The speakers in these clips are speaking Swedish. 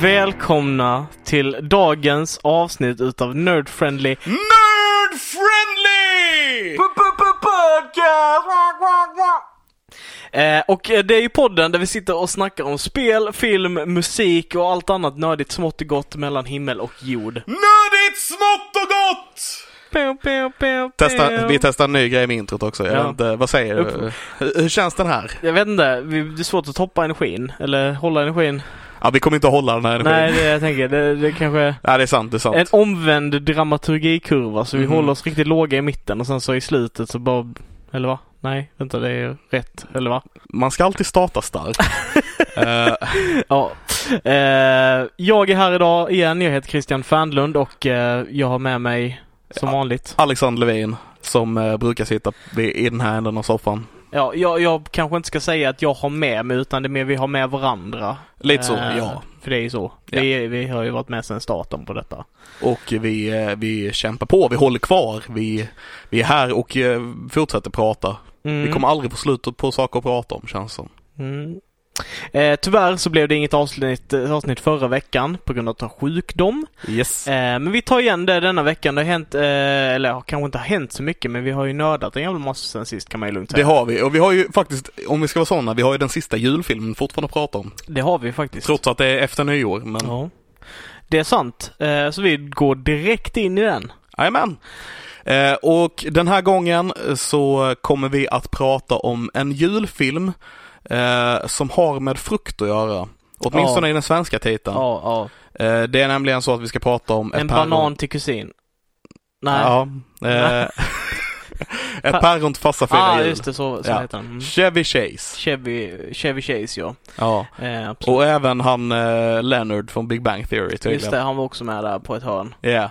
Välkomna till dagens avsnitt utav Nerd friendly! Eh, och eh, det är ju podden där vi sitter och snackar om spel, film, musik och allt annat nördigt smått och gott mellan himmel och jord. Nördigt smått och gott! Pew, pew, pew, Testa, vi testar en ny grej med introt också. Jag Ja. vet inte, vad säger du? Hur, hur känns den här? Jag vet inte, det är svårt att toppa energin. Eller hålla energin. Ja, vi kommer inte att hålla den här energin. Nej, det jag tänker det, det kanske Nej, det är sant. Det är sant. en omvänd dramaturgikurva så vi Mhm. håller oss riktigt låga i mitten och sen så i slutet så bara... Eller va? Nej, vänta det är rätt. Eller va? Man ska alltid starta starkt. Eh, Ja. Eh, jag är här idag igen. Jag heter Christian Fernlund och eh, jag har med mig som Ja. vanligt. Alexander Levin, som brukar sitta i den här änden av soffan. Ja, jag, jag kanske inte ska säga att jag har med mig utan det är mer vi har med varandra. Lite så, Eh, ja. För det är ju så. Ja. Vi, vi har ju varit med sedan starten på detta. Och vi, eh, vi kämpar på, vi håller kvar, vi, vi är här och eh, fortsätter prata. Mm. Vi kommer aldrig få slut på saker att prata om, känns som. Mm. Eh, tyvärr så blev det inget avsnitt, eh, avsnitt förra veckan på grund av sjukdom. Yes. Eh, men vi tar igen det denna veckan. Det har hänt, eh, eller ja, kanske inte har hänt så mycket, men vi har ju nördat en jävla massa sen sist kan man ju lugnt Det säga. har vi, och vi har ju faktiskt, om vi ska vara sådana, vi har ju den sista julfilmen fortfarande att prata om. Det har vi faktiskt. Trots att det är efter nyår, men Ja. Det är sant. Eh, så vi går direkt in i den. jajamän. Eh, och den här gången så kommer vi att prata om en julfilm eh, som har med frukt att göra. Åtminstone Ja. i den svenska titeln. Ja, ja. Eh, det är nämligen så att vi ska prata om En päron. banan till kusin. Nej. Ja. Eh, ett päron till farsa firar ah, jul. just det. Så, så Ja. heter den. Mm. Chevy Chase. Chevy, Chevy Chase, ja. Ja. Eh. Och även han eh, Leonard från Big Bang Theory Just tydligen. det, han var också med där på ett hörn. Ja.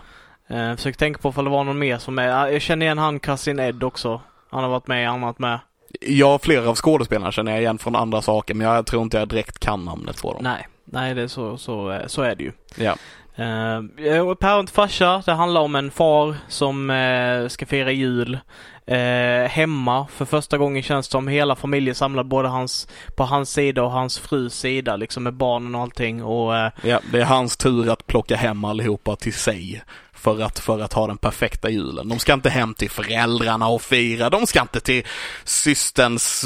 Eh, försöker tänka på ifall det var någon mer som är... Jag känner igen han Cousin Ed också. Han har varit med i annat med. Ja, flera av skådespelarna känner jag igen från andra saker, men jag tror inte jag direkt kan namnet på dem. Nej, nej det är så, så, eh, så är det ju. Ja. Uh, Päron till farsa, det handlar om en far som eh, ska fira jul eh, hemma. För första gången känns det som hela familjen samlad både hans, på hans sida och hans frus sida liksom med barnen och allting. Och eh, ja, det är hans tur att plocka hem allihopa till sig. För att, för att ha den perfekta julen. De ska inte hem till föräldrarna och fira. De ska inte till systerns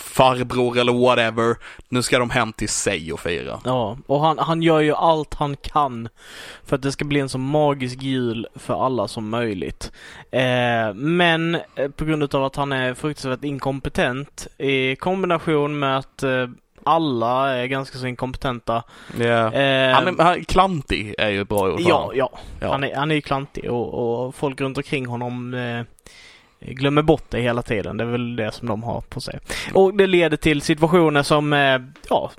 farbror eller whatever. Nu ska de hem till sig och fira. Ja, och han, han gör ju allt han kan för att det ska bli en så magisk jul för alla som möjligt. Eh, men eh, på grund av att han är fruktansvärt inkompetent i kombination med att eh, alla är ganska så inkompetenta. Ja. Eh, Han är, han, klantig är ju ett bra ord ja, ja, Ja. Han, är, han är ju klantig och, och folk runt omkring honom eh, glömmer bort det hela tiden. Det är väl det som de har på sig. Och det leder till situationer som, eh, ja,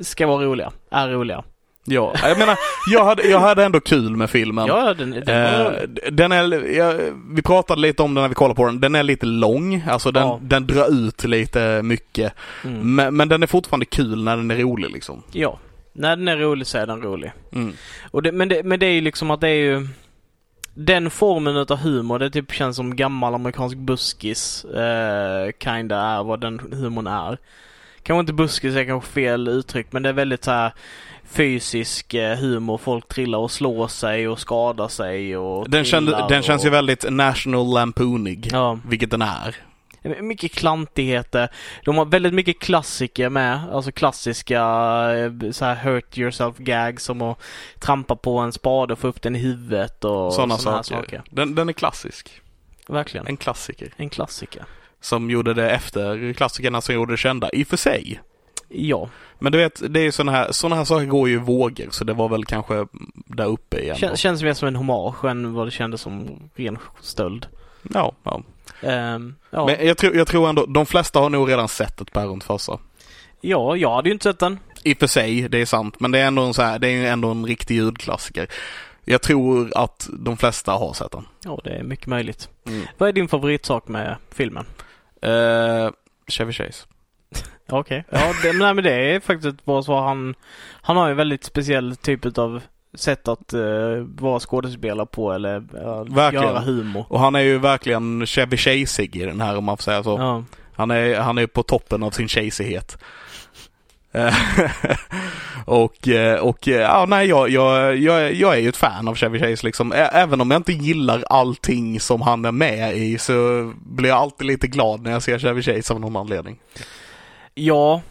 ska vara roliga, är roliga. Ja, jag menar, jag hade, jag hade ändå kul med filmen. Ja, den, den var Eh, den är, ja, vi pratade lite om den när vi kollade på den. Den är lite lång, alltså den, Ja. den drar ut lite mycket. Mm. Men, men den är fortfarande kul när den är rolig liksom. Ja, när den är rolig så är den rolig. Mm. Och det, men, det, men det är ju liksom att det är ju den formen utav humor, det typ känns som gammal amerikansk buskis eh, kinda är vad den humorn är. Kanske inte buskis är kanske fel uttryck men det är väldigt så här fysisk eh, humor. Folk trillar och slår sig och skadar sig och Den, kände, den känns ju väldigt National Lampoonig, Ja, vilket den är. mycket klantigheter. De har väldigt mycket klassiker med. Alltså klassiska eh, så här hurt yourself gags som att trampa på en spade och få upp den i huvudet och Sådana saker. saker. Den, den är klassisk. Verkligen. En klassiker. En klassiker. Som gjorde det efter klassikerna som gjorde det kända, i och för sig. Ja. Men du vet, det är såna här, såna här saker går ju i vågor, så det var väl kanske där uppe igen. Kän, känns mer som en hommage än vad det kändes som ren stöld. Ja, ja. Ehm, ja. Men jag tror, jag tror ändå, de flesta har nog redan sett ett päron farsa. ja, jag hade ju inte sett den. I och för sig, det är sant, men det är ändå en, så här, det är ändå en riktig ljudklassiker. Jag tror att de flesta har sett den. Ja, det är mycket möjligt. Mm. Vad är din favoritsak med filmen? Uh, Chevy Chase. Okej. Ja, det, nej, men det är faktiskt ett bra svar. Han, han har ju väldigt speciell typ av sätt att eh, vara skådespelare på eller uh, Verkligen. göra humor. Och han är ju verkligen Chevy Chaseig i den här om man får säga så. Ja. Han är, han är på toppen av sin chasighet. Eh, och, och ja, nej, jag, jag, jag, jag är ju ett fan av Chevy Chase liksom. Även om jag inte gillar allting som han är med i så blir jag alltid lite glad när jag ser Chevy Chase av någon anledning. Ja,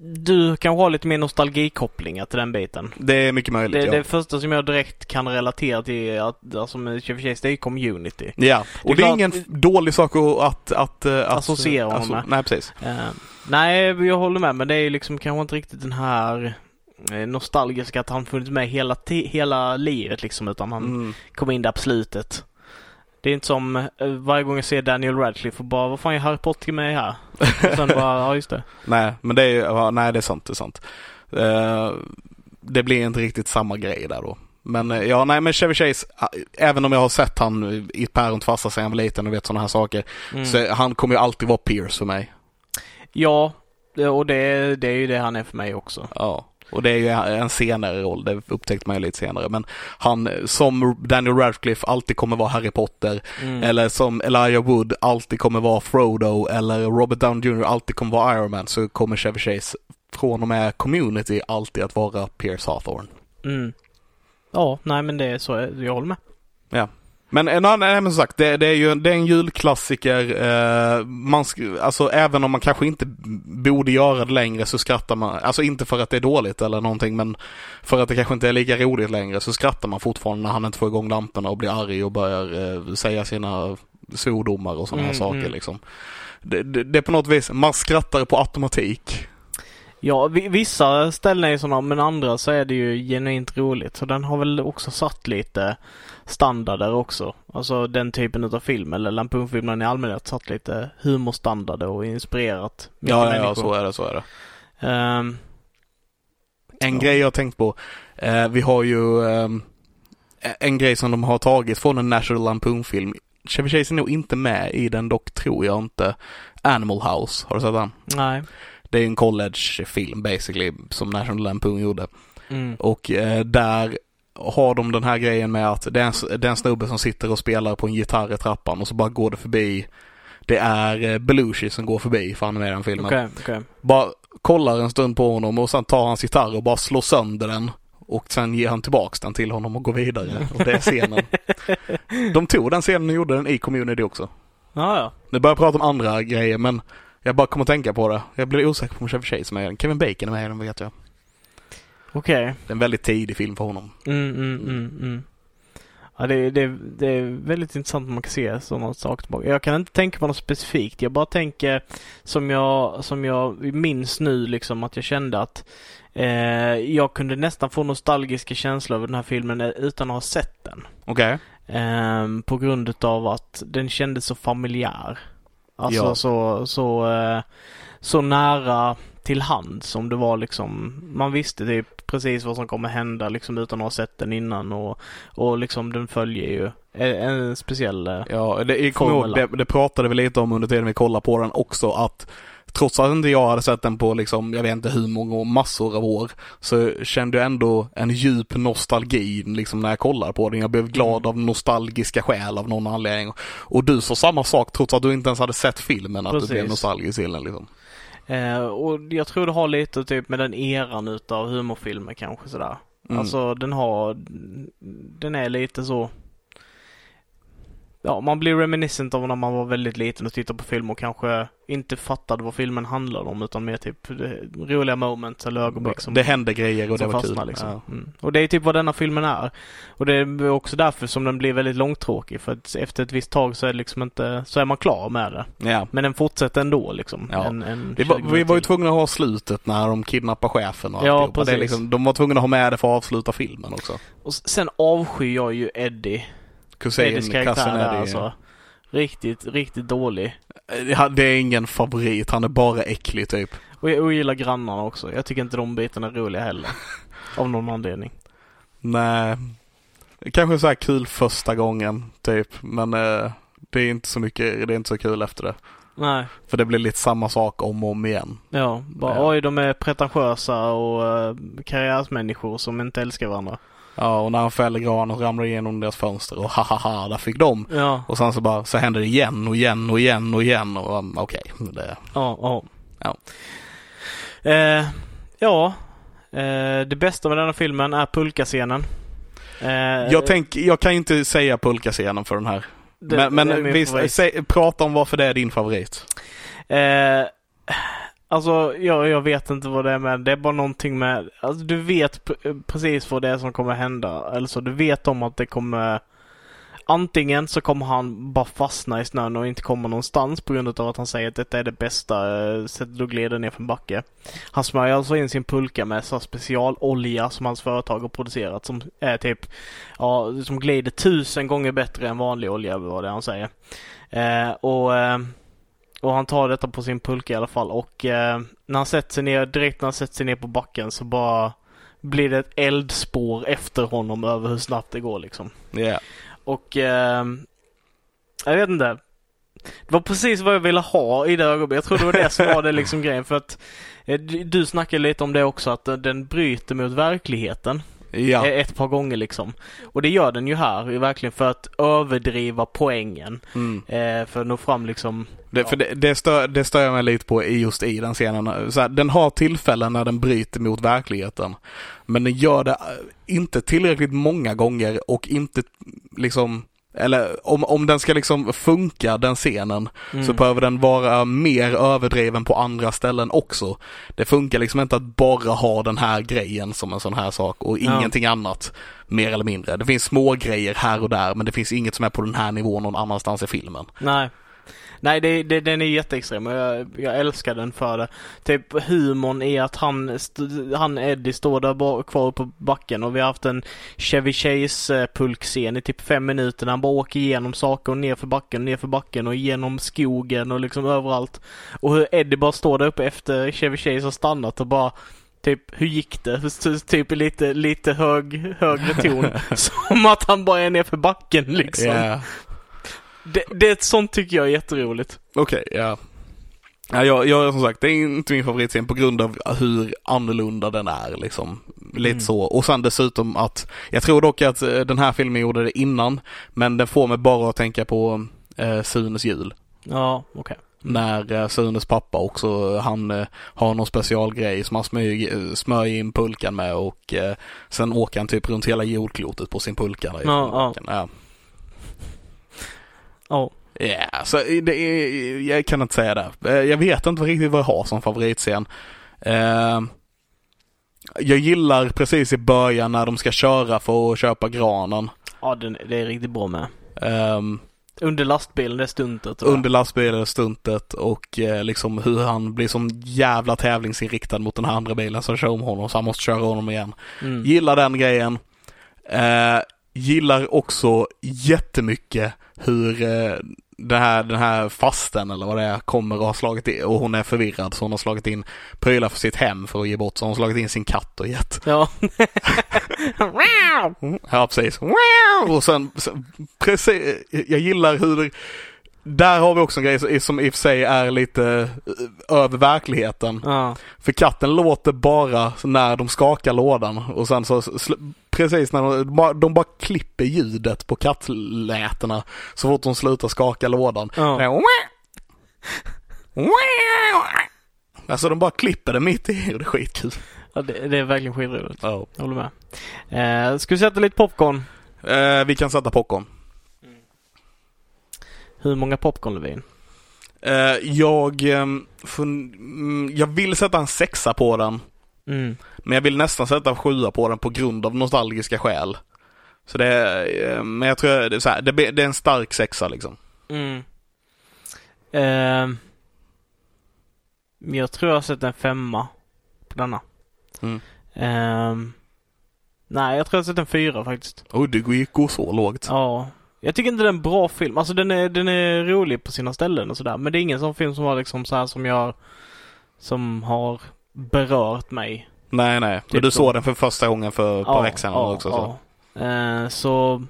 du kanske har lite mer nostalgikopplingar till den biten. Det är mycket möjligt, Det, ja. det första som jag direkt kan relatera till är att, alltså med Chevy Chase, det är community. Ja, och det är, klart- ingen f- dålig sak att, att, att, att Associera honom med. Nej, precis. Eh, nej, jag håller med, men det är ju liksom kanske inte riktigt den här eh, nostalgiska att han funnits med hela, ti- hela livet liksom, utan han Mm. kom in där på slutet. Det är inte som eh, varje gång jag ser Daniel Radcliffe och bara, vad fan är Harry Potter med här? Och sen bara, ja just det. Nej, men det är ju, nej det är sant, det är sant. Eh, det blir inte riktigt samma grej där då. Men eh, ja, nej men Chevy Chase, även om jag har sett han i päron farsa sedan jag var liten och vet sådana här saker, Mm. så han kommer ju alltid vara Pierce för mig. Ja, och det, det är ju det han är för mig också. Ja. Och det är ju en senare roll, det upptäckte man ju lite senare. Men han, som Daniel Radcliffe, alltid kommer vara Harry Potter. Mm. Eller som Elijah Wood alltid kommer vara Frodo. Eller Robert Downey Jr. alltid kommer vara Iron Man. Så kommer Chevy Chase från och med Community alltid att vara Pierce Hawthorne. Mm. Ja, nej men det är så, jag håller med. Men, nej, nej, men som sagt, det, det är ju det är en julklassiker. Eh, man, alltså, även om man kanske inte borde göra det längre så skrattar man. Alltså inte för att det är dåligt eller någonting men för att det kanske inte är lika roligt längre så skrattar man fortfarande när han inte får igång lamporna och blir arg och börjar eh, säga sina svordomar och sådana här Mm, saker mm. liksom. Det, det, det är på något vis, man skrattar på automatik. Ja, vi- vissa ställen är ju sådana, men andra så är det ju genuint roligt. Så den har väl också satt lite standarder också. Alltså den typen av film, eller Lampoonfilmen i allmänhet, satt lite humorstandarder och inspirerat Ja, ja, ja, så är det, så är det. Ehm, En Ja. grej jag tänkt på. Eh, vi har ju ehm, en grej som de har tagit från en National Lampoon-film. Chevy Chase är nog inte med i den dock, tror jag inte. Animal House, har du sett den? nej. Det är en college-film basically, som National Lampoon gjorde. Mm. Och eh, där har de den här grejen med att det är, en, det är en snubbe som sitter och spelar på en gitarr i trappan och så bara går det förbi. Det är eh, Belushi som går förbi, för han är med i den filmen Okej, okej. bara kollar en stund på honom och sen tar hans gitarr och bara slår sönder den. Och sen ger han tillbaks den till honom och går vidare. Och det är scenen. De tog den scenen och gjorde den i Community också. Ja, ja. Nu börjar jag prata om andra grejer men jag bara kommer att tänka på det. Jag blir osäker på om Chevy Chase med den. Kevin Bacon är med i den vet jag. Okej. Det är en väldigt tidig film för honom. Mm, mm, mm, mm. Ja, det, det, det är väldigt intressant att man kan se sådana saker tillbaka. Jag kan inte tänka på något specifikt. Jag bara tänker som jag, som jag minns nu liksom att jag kände att eh, jag kunde nästan få nostalgiska känslor över den här filmen eh, utan att ha sett den. Okej. Ehm, på grund utav att den kändes så familjär. Alltså Ja. så, så, eh, så nära till hand som det var liksom. Man visste typ precis vad som kommer hända liksom utan att ha sett den innan och, och liksom den följer ju en, speciell eh, Ja, det, jag kommer ihåg, Formula. det, det pratade vi lite om under tiden vi kollade på den också att Trots att inte jag hade sett den på liksom, jag vet inte hur många massor av år Så kände jag ändå en djup nostalgi liksom när jag kollade på den. Jag blev glad av nostalgiska skäl av någon anledning. Och du sa samma sak trots att du inte ens hade sett filmen att Precis. du blev nostalgisk till den liksom. Eh, och jag tror det har lite typ med den eran utav humorfilmer kanske sådär. Mm. Alltså den har, den är lite så Ja, man blir reminiscent av när man var väldigt liten och tittade på film och kanske inte fattade vad filmen handlade om utan mer typ roliga moments eller ögonblick som det hände grejer och det var kul. liksom. Ja. Mm. Och det är typ vad denna filmen är. Och det är också därför som den blir väldigt långtråkig för att efter ett visst tag så är det liksom inte, så är man klar med det. Ja. Men den fortsätter ändå liksom. Ja. En, en Det var, 20 vi var ju tvungna att ha slutet när de kidnappar chefen och Ja, alltihopa. det är precis. liksom, De var tvungna att ha med det för att avsluta filmen också. Och sen avskyr jag ju Eddie. Kusin, Eddies karaktär kassen där Eddie. alltså. Riktigt, riktigt dålig. Eh, Det är ingen favorit, han är bara äcklig typ. Och jag ogillar grannarna också. Jag tycker inte de bitarna är roliga heller. Av någon anledning. Nej, kanske så här kul första gången typ, men eh, det är inte så mycket, det är inte så kul efter det. Nej. För det blir lite samma sak om och om igen. Ja, bara Ja. oj de är pretentiösa och uh, karriärsmänniskor som inte älskar varandra. Ja, och när han fäller granen och ramlar igenom deras fönster och hahaha, där fick de. Ja, Och sen så bara, så händer det igen och igen och igen och igen och um, okej, det, ja, ja. Ja. Eh, ja, eh, det bästa med denna filmen är pulkascenen. Eh, jag tänk, jag kan ju inte säga pulkascenen för den här. det- men men favorit. säg, prata om varför det är din favorit. Eh, alltså, jag, jag vet inte vad det är med. Det är bara någonting med... Alltså, du vet precis vad det är som kommer hända. Eller så, du vet om att det kommer... Antingen så kommer han bara fastna i snön och inte komma någonstans på grund av att han säger att detta är det bästa eh, sättet att glida ner för en backe. Han smörjer alltså in sin pulka med så specialolja som hans företag har producerat som är typ, ja, som glider tusen gånger bättre än vanlig olja, vad det är han säger. Eh, och eh, och han tar detta på sin pulka i alla fall och eh, när han sätter sig ner, direkt när han sätter sig ner på backen så bara blir det ett eldspår efter honom över hur snabbt det går liksom. Yeah. Och eh, jag vet inte. Det var precis vad jag ville ha i det ögonblicket. Jag tror det var det som var det liksom grejen för att eh, du, snackade lite om det också att den bryter mot verkligheten Ja. eh, ett par gånger liksom. Och det gör den ju här verkligen för att överdriva poängen. Mm. Eh, för att nå fram liksom Det, för det, det, stör, det stör jag mig lite på just i den scenen. Så här, den har tillfällen när den bryter mot verkligheten. Men den gör det eh, inte tillräckligt många gånger och inte liksom eller om, om den ska liksom funka den scenen så Mm. behöver den vara mer överdriven på andra ställen också. Det funkar liksom inte att bara ha den här grejen som en sån här sak och Ja. ingenting annat mer eller mindre. Det finns små grejer här och där men det finns inget som är på den här nivån någon annanstans i filmen. Nej. Nej, det, det, den är jätteextrem och jag, jag älskar den för det. Typ humorn i att han, han Eddie står där kvar på backen och vi har haft en Chevy Chase eh, i typ fem minuter när han bara åker igenom saker och ner för backen, ner för backen och genom skogen och liksom överallt. Och hur Eddie bara står där uppe efter Chevy Chase har stannat och bara Typ, hur gick det? Typ lite, lite hög, högre ton. Som att han bara är ner för backen liksom. Ja. Det, det sånt tycker jag är jätteroligt. Okej, ja. Ja, jag, jag, som sagt, det är inte min favoritscen på grund av hur annorlunda den är liksom. Lite Mm. så. Och sen dessutom att, jag tror dock att eh, den här filmen gjorde det innan, men den får mig bara att tänka på eh, Sunes jul. Ja, okej. När eh, Sunes pappa också, han eh, har någon specialgrej som han smörjer in pulkan med och eh, sen åker han typ runt hela jordklotet på sin pulka. Där Ja, ja. ja. Ja. Ja, så det är, jag kan inte säga det. Eh, Jag vet inte riktigt vad jag har som favoritscen. Eh, Jag gillar precis i början när de ska köra för att köpa granen. Ja, den, det är riktigt bra med. Um, Under lastbilen, det stuntet. under lastbilen stuntet och eh, liksom hur han blir som jävla tävlingsinriktad mot den här andra bilen som kör om honom så han måste köra honom igen. Mm. Gillar den grejen. Eh, gillar också jättemycket hur eh, det här, den här fasten eller vad det är kommer och har slagit in, och hon är förvirrad så hon har slagit in prylar för sitt hem för att ge bort så hon har slagit in sin katt och gett. Ja. Ja precis. Och sen, sen precis, jag gillar hur där har vi också en grej som- i och för sig är lite eh, över verkligheten. ja. För katten låter bara när de skakar lådan och sen så precis när de, de bara klipper ljudet på kattlätena så fort de slutar skaka lådan. Ja. Alltså de bara klipper det mitt i och det är skitkul. ja det, det är verkligen skitroligt. Ja. Jag håller med. Eh, ska vi sätta lite popcorn? Eh, vi kan sätta popcorn. Hur många popcorn Levin? Eh, jag, ehm, mm, jag vill sätta en sexa på den. Mm. Men jag vill nästan sätta en sjua på den på grund av nostalgiska skäl. Så det är, eh, men jag tror det är, så här, det, är en stark sexa liksom. Mm. Eh, jag tror jag har sett en femma på denna. Mm. Eh, nej, jag tror jag har sett en fyra faktiskt. Oj, det gick gå så lågt. Ja. Jag tycker inte det är en bra film. Alltså den är, den är rolig på sina ställen och sådär. Men det är ingen sån film som var liksom så här som jag... Som har berört mig. Nej, nej. Typ Men du så. såg den för första gången för ett par veckor sedan också. Så. Ja. Eh, så...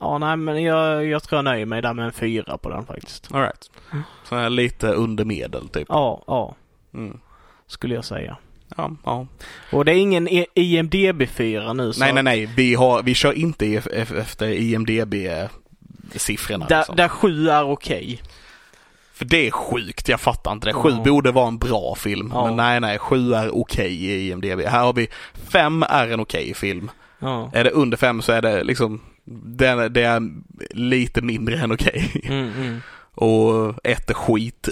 Ja, nej men jag, jag tror jag nöjer mig där med en fyra på den faktiskt. All right. Så här lite under medel typ. Ja, ja. Mm. Skulle jag säga. Ja, ja. Och det är ingen E- IMDB-fyra nu så... Nej, nej, nej. Vi, har, vi kör inte if- if- efter IMDB-siffrorna. Där, liksom. där sju är okej. För det är sjukt, jag fattar inte det. Sju Ja. borde vara en bra film. Ja. Men nej, nej, sju är okej i IMDB. Här har vi fem är en okej film. Ja. Är det under fem så är det liksom, det är, det är lite mindre än okej. Mm, mm. Och ett är skit,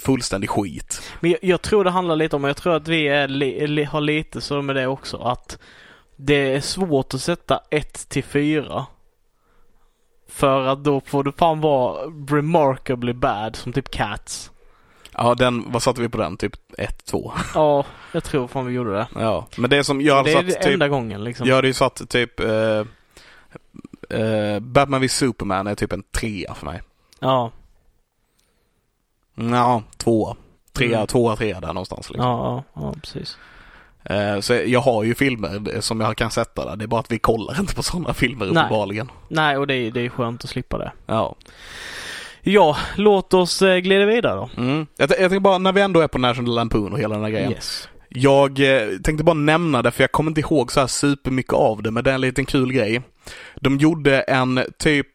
fullständig skit. Men jag, jag tror det handlar lite om, jag tror att vi li, har lite så med det också, att det är svårt att sätta 1 till 4. För att då får det fan vara remarkably bad som typ Cats. Ja, den, vad satte vi på den? Typ ett, två. Ja, jag tror fan vi gjorde det. Ja, men det som jag hade det är satt typ, enda gången liksom. jag hade ju satt typ eh, eh, Batman vs Superman är typ en trea för mig. Ja, Ja, tvåa. Trea, Mm. tvåa, trea där någonstans liksom. ja, ja, ja, precis. Eh, Så jag har ju filmer som jag kan sätta där. Det är bara att vi kollar inte på sådana filmer Nej. uppenbarligen. Nej, och det är, det är skönt att slippa det. Ja. Ja, låt oss eh, glida vidare då. Mm. Jag, jag tänker bara, när vi ändå är på National Lampoon och hela den här grejen. Yes. Jag eh, tänkte bara nämna det för jag kommer inte ihåg så här supermycket av det, men det är en liten kul grej. De gjorde en typ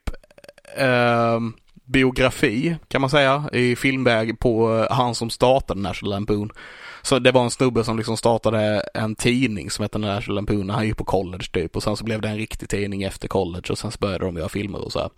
eh, biografi, kan man säga, i filmväg på han som startade National Lampoon. Så det var en snubbe som liksom startade en tidning som hette National Lampoon han gick på college typ och sen så blev det en riktig tidning efter college och sen så började de göra filmer och så här.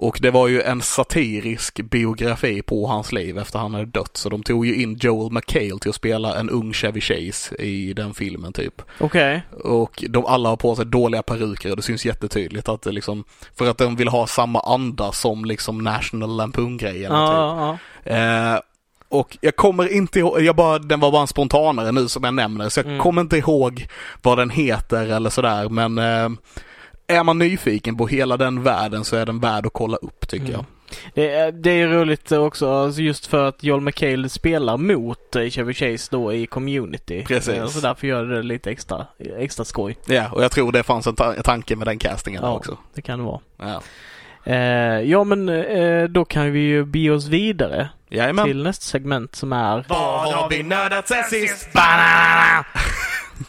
Och det var ju en satirisk biografi på hans liv efter han hade dött. Så de tog ju in Joel McHale till att spela en ung Chevy Chase i den filmen typ. Okej. Och de alla har på sig dåliga peruker och det syns jättetydligt att det liksom, för att de vill ha samma anda som liksom National Lampoon-grejen. Ja, typ. ja. Eh, och jag kommer inte ihåg, jag bara, den var bara en spontanare nu som jag nämner, så jag Mm. kommer inte ihåg vad den heter eller sådär, men eh, är man nyfiken på hela den världen så är den värd att kolla upp tycker Mm. jag. Det är, det är roligt också alltså just för att Joel McHale spelar mot eh, Chevy Chase då i Community. Precis. Eh, Så därför gör det lite extra, extra skoj. Ja, och jag tror det fanns en ta- tanke med den castingen Ja. också. Det kan det vara. Ja. Eh, ja men eh, då kan vi ju be oss vidare Jajamän. till nästa segment som är Vad har vi nördat sen sist? Banana!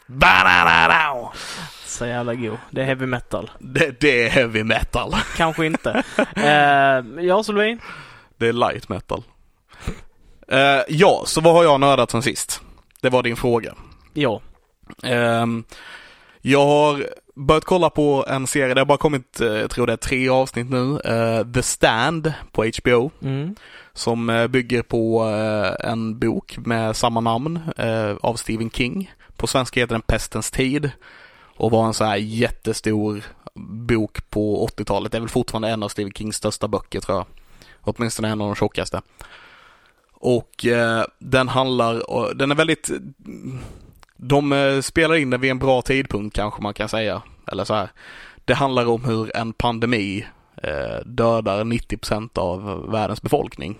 Banana! så jävla god. Det är heavy metal. Det, det är heavy metal. Kanske inte. eh, ja Solveig? Det är light metal. Eh, ja, så vad har jag nördat sen sist? Det var din fråga. Ja. Ehm, jag har börjat kolla på en serie, det har bara kommit, eh, jag tror det är tre avsnitt nu, eh, The Stand på HBO. Mm. Som eh, bygger på en bok med samma namn av Stephen King. På svenska heter den Pestens tid. Och var en så här jättestor bok på 80-talet. Det är väl fortfarande en av Stephen Kings största böcker tror jag. Åtminstone en av de tjockaste. Och eh, den handlar, den är väldigt, de eh, spelar in den vid en bra tidpunkt kanske man kan säga. Eller så här. Det handlar om hur en pandemi eh, dödar 90% av världens befolkning.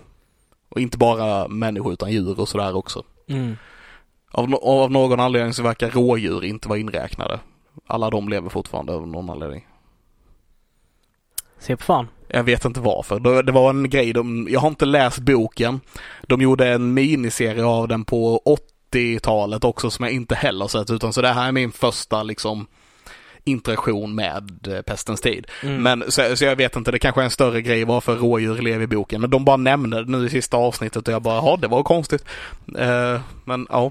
Och inte bara människor utan djur och sådär också. Mm. Av, av någon anledning så verkar rådjur inte vara inräknade. Alla de lever fortfarande av någon anledning. Se på fan. Jag vet inte varför. Det var en grej, de, jag har inte läst boken. De gjorde en miniserie av den på 80-talet också som jag inte heller sett utan så det här är min första liksom interaktion med eh, pestens tid. Mm. Men så, så jag vet inte, det kanske är en större grej varför rådjur lever i boken. Men de bara nämnde det nu i sista avsnittet och jag bara, ja det var konstigt. Eh, men ja.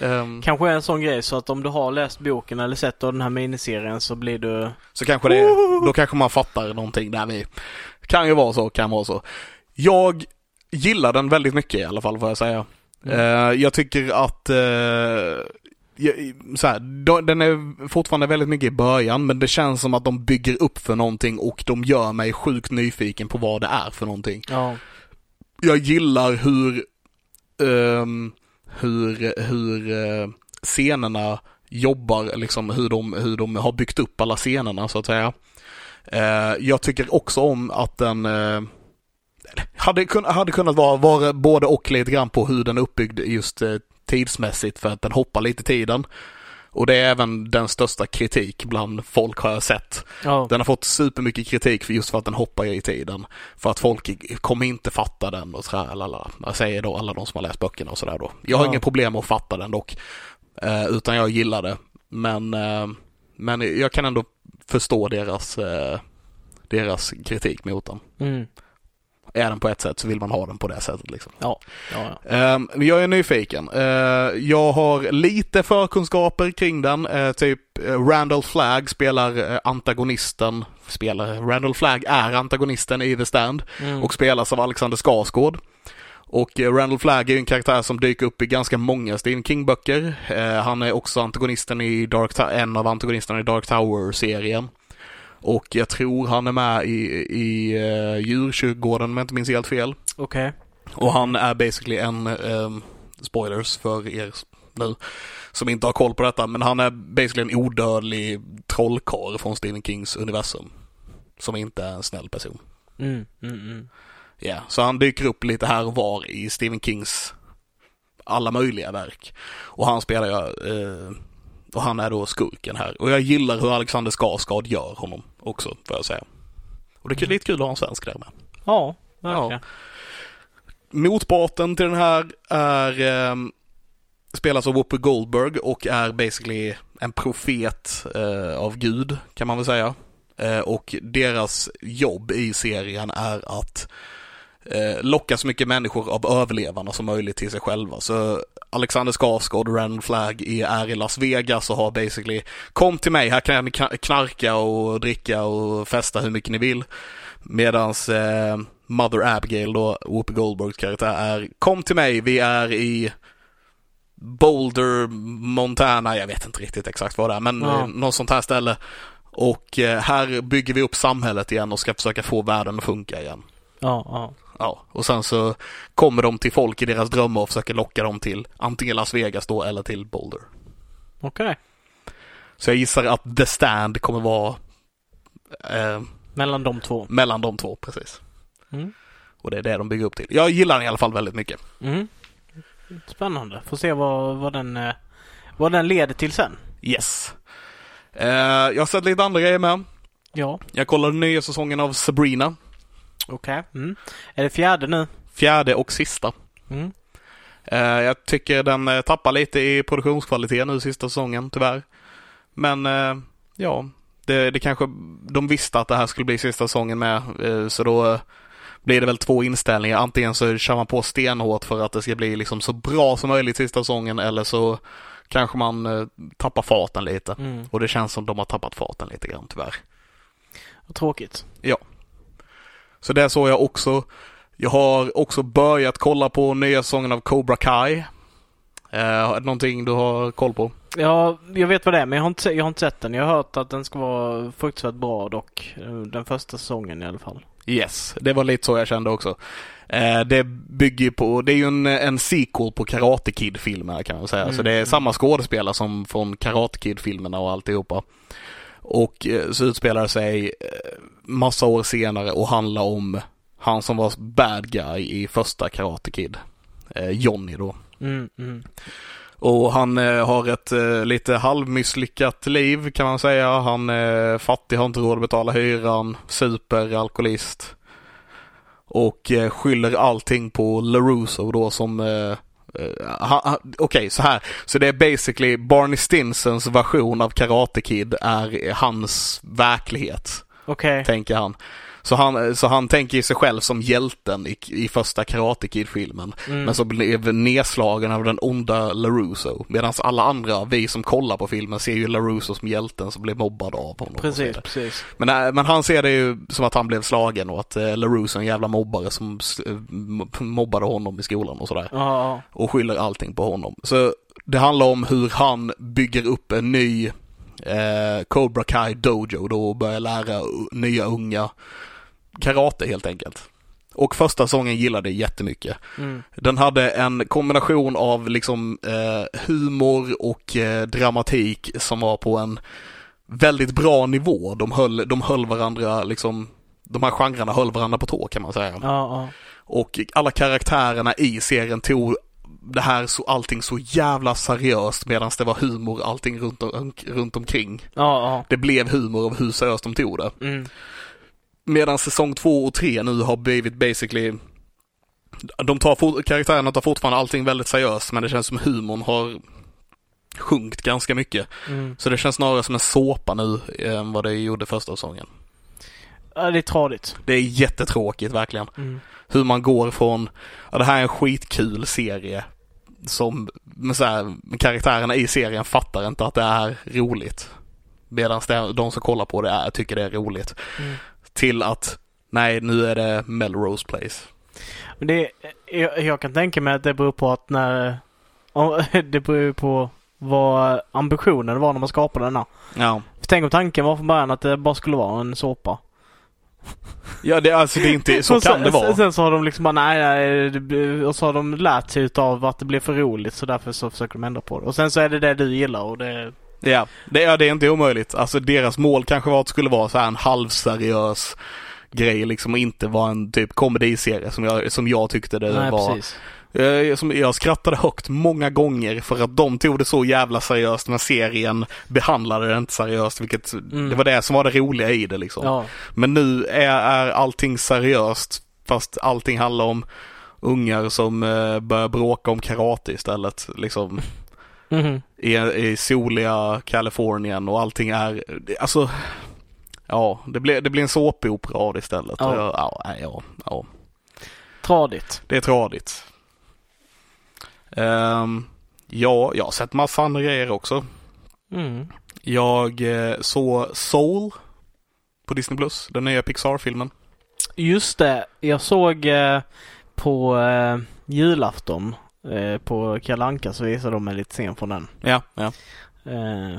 Ehm, Kanske är en sån grej så att om du har läst boken eller sett den här miniserien så blir du... så kanske det, då kanske man fattar någonting där vi. Kan ju vara så, kan vara så. Jag gillar den väldigt mycket i alla fall får jag säga. Mm. Eh, jag tycker att eh, så här, den är fortfarande väldigt mycket i början men det känns som att de bygger upp för någonting och de gör mig sjukt nyfiken på vad det är för någonting. Ja. Jag gillar hur ehm, hur, hur eh, scenerna jobbar, liksom hur de, hur de har byggt upp alla scenerna så att säga. Eh, jag tycker också om att den eh, hade, kun, hade kunnat vara, vara både och lite grann på hur den är uppbyggd just eh, tidsmässigt för att den hoppar lite i tiden. Och det är även den största kritik bland folk har jag sett. Ja. Den har fått supermycket kritik för just för att den hoppar i tiden. För att folk kommer inte fatta den och sådär. Lala. Jag säger då alla de som har läst böckerna och sådär då. Jag har Ja. inga problem med att fatta den dock. Eh, utan jag gillar det. Men, eh, men jag kan ändå förstå deras, deras kritik mot den. Mm. Är den på ett sätt så vill man ha den på det sättet liksom. Ja. Ja, ja. Ehm, jag är nyfiken. Eh, jag har lite förkunskaper kring den. Eh, typ uh, Randall Flagg spelar eh, antagonisten. Spelar, Randall Flagg är antagonisten i The Stand Mm. och spelas av Alexander Skarsgård. Och eh, Randall Flagg är ju en karaktär som dyker upp i ganska många Stephen King-böcker. Eh, han är också antagonisten i Dark en av antagonisterna i Dark Tower-serien. Och jag tror han är med i, i uh, djurkyrkogården om jag inte minns helt fel. Okej. Och han är basically en, ehm, spoilers för er nu, som inte har koll på detta, men han är basically en odödlig trollkarl från Stephen Kings universum. Som inte är en snäll person. Mm. Mm. Mm. Ja, så han dyker upp lite här och var i Stephen Kings alla möjliga verk. Och han spelar jag, eh, och han är då skurken här. Och jag gillar hur Alexander Skarsgård gör honom också, får jag säga. Och det är lite kul att ha en svensk där med. Ja, verkligen. Motparten till den här är eh, spelas av Whoopi Goldberg och är basically en profet eh, av Gud kan man väl säga. Eh, och deras jobb i serien är att locka så mycket människor av överlevarna som möjligt till sig själva. Så Alexander Skarsgård och Randall Flagg är i Las Vegas och har basically kom till mig, här kan ni kna- knarka och dricka och festa hur mycket ni vill. Medans eh, Mother Abigail då, Whoopi Goldbergs karaktär är Kom till mig, vi är i Boulder, Montana, jag vet inte riktigt exakt vad det är, men eh, något sånt här ställe. Och eh, här bygger vi upp samhället igen och ska försöka få världen att funka igen. Ja, ja. Ja, och sen så kommer de till folk i deras drömmar och försöker locka dem till antingen Las Vegas då eller till Boulder. Okej. Så jag gissar att The Stand kommer vara eh, Mellan de två. mellan de två, precis. Mm. Och det är det de bygger upp till. Jag gillar den i alla fall väldigt mycket. Mm. Spännande. Får se vad, vad, den, eh, vad den leder till sen. Yes. Eh, jag har sett lite andra grejer med. Ja. Jag kollade nya säsongen av Sabrina. Okej. Mm. Är det fjärde nu? Fjärde och sista. Mm. Eh, jag tycker den eh, tappar lite i produktionskvalitet nu sista säsongen, tyvärr. Men eh, ja, det, det kanske, de visste att det här skulle bli sista säsongen med, så då blir det väl två inställningar. Antingen så kör man på stenhårt för att det ska bli liksom så bra som möjligt sista säsongen eller så kanske man tappar farten lite. Mm. Och det känns som de har tappat farten lite grann tyvärr. Tråkigt. Så det såg jag också. Jag har också börjat kolla på nya säsongen av Cobra Kai. Eh, någonting du har koll på? Ja, jag vet vad det är men jag har inte, jag har inte sett den. Jag har hört att den ska vara fruktansvärt bra dock. Eh, Den första säsongen i alla fall. Yes, det var lite så jag kände också. Eh, det bygger ju på, det är ju en, en sequel på Karate Kid-filmerna kan man säga. Mm, Så det är mm. samma skådespelare som från Karate Kid-filmerna och alltihopa. Och eh, så utspelar det sig eh, massa år senare och handlar om han som var bad guy i första Karate Kid. Eh, Johnny då. Mm, mm. Och han eh, har ett eh, lite halvmisslyckat liv kan man säga. Han är fattig, har inte råd att betala hyran, super, alkoholist. Och eh, skyller allting på LaRusso då som eh, eh, Okej, så här. Så det är basically Barney Stinsons version av Karate Kid är hans verklighet, Okej. tänker han. Så han, så han tänker i sig själv som hjälten i, i första Karate Kid-filmen. Mm. Men så blev nedslagen av den onda LaRusso. Medan alla andra, vi som kollar på filmen, ser ju LaRusso som hjälten som blev mobbad av honom. Precis, precis. Men, äh, men han ser det ju som att han blev slagen och att äh, LaRusso är en jävla mobbare som m- mobbade honom i skolan och sådär. Ja. Och skyller allting på honom. Så det handlar om hur han bygger upp en ny eh, Cobra Kai Dojo då och börjar lära nya unga karate helt enkelt. Och första säsongen gillade jag jättemycket. Mm. Den hade en kombination av liksom eh, humor och eh, dramatik som var på en väldigt bra nivå. De höll, de höll varandra liksom, de här genrerna höll varandra på tå kan man säga. Ja, ja. Och alla karaktärerna i serien tog det här så, allting så jävla seriöst medan det var humor allting runt, om, runt omkring. Ja, Det blev humor av hur seriöst de tog det. ja. Mm. Medan säsong två och tre nu har blivit basically de tar, for- karaktärerna tar fortfarande allting väldigt seriöst men det känns som humorn har sjunkit ganska mycket. Mm. Så det känns snarare som en såpa nu än vad det gjorde första säsongen. Ja, det är tradigt. Det är jättetråkigt verkligen. Mm. Hur man går från, ja det här är en skitkul serie som, men så här, karaktärerna i serien fattar inte att det är roligt. Medan de som kollar på det är, tycker det är roligt. Mm. Till att, nej nu är det Melrose Place. Men det, jag, jag kan tänka mig att det beror på att när... ja, Det beror på vad ambitionen var när man skapade denna. Ja. För tänk om tanken var från början att det bara skulle vara en såpa. Ja, det, alltså det är inte, så kan sen, det vara. Sen så har de liksom bara nej, nej och så har de lärt sig utav att det blir för roligt så därför så försöker de ändra på det. Och sen så är det det du gillar och det... Ja, det, ja, det är inte omöjligt. Alltså deras mål kanske var att det skulle vara så här en halvseriös grej liksom och inte vara en typ komediserie som jag, som jag tyckte det nej, var. precis. Eh, som jag skrattade högt många gånger för att de tog det så jävla seriöst men serien behandlade det inte seriöst vilket det var det som var det roliga i det liksom. Ja. Men nu är, är allting seriöst fast allting handlar om ungar som eh, börjar bråka om karate istället liksom Mhm. i, i soliga Kalifornien och allting är, alltså Ja, det blir, det blir en såpopera av det istället. Ja, ja, ja, ja. Tradigt. Det är tradigt. Ehm, ja, jag har sett massa andra grejer också. Mm. Jag eh, såg Soul på Disney Plus, den nya Pixar-filmen. Just det. Jag såg eh, på eh, julafton eh, på Kalle Anka så visade de en lite scen från den. Ja, ja. Eh,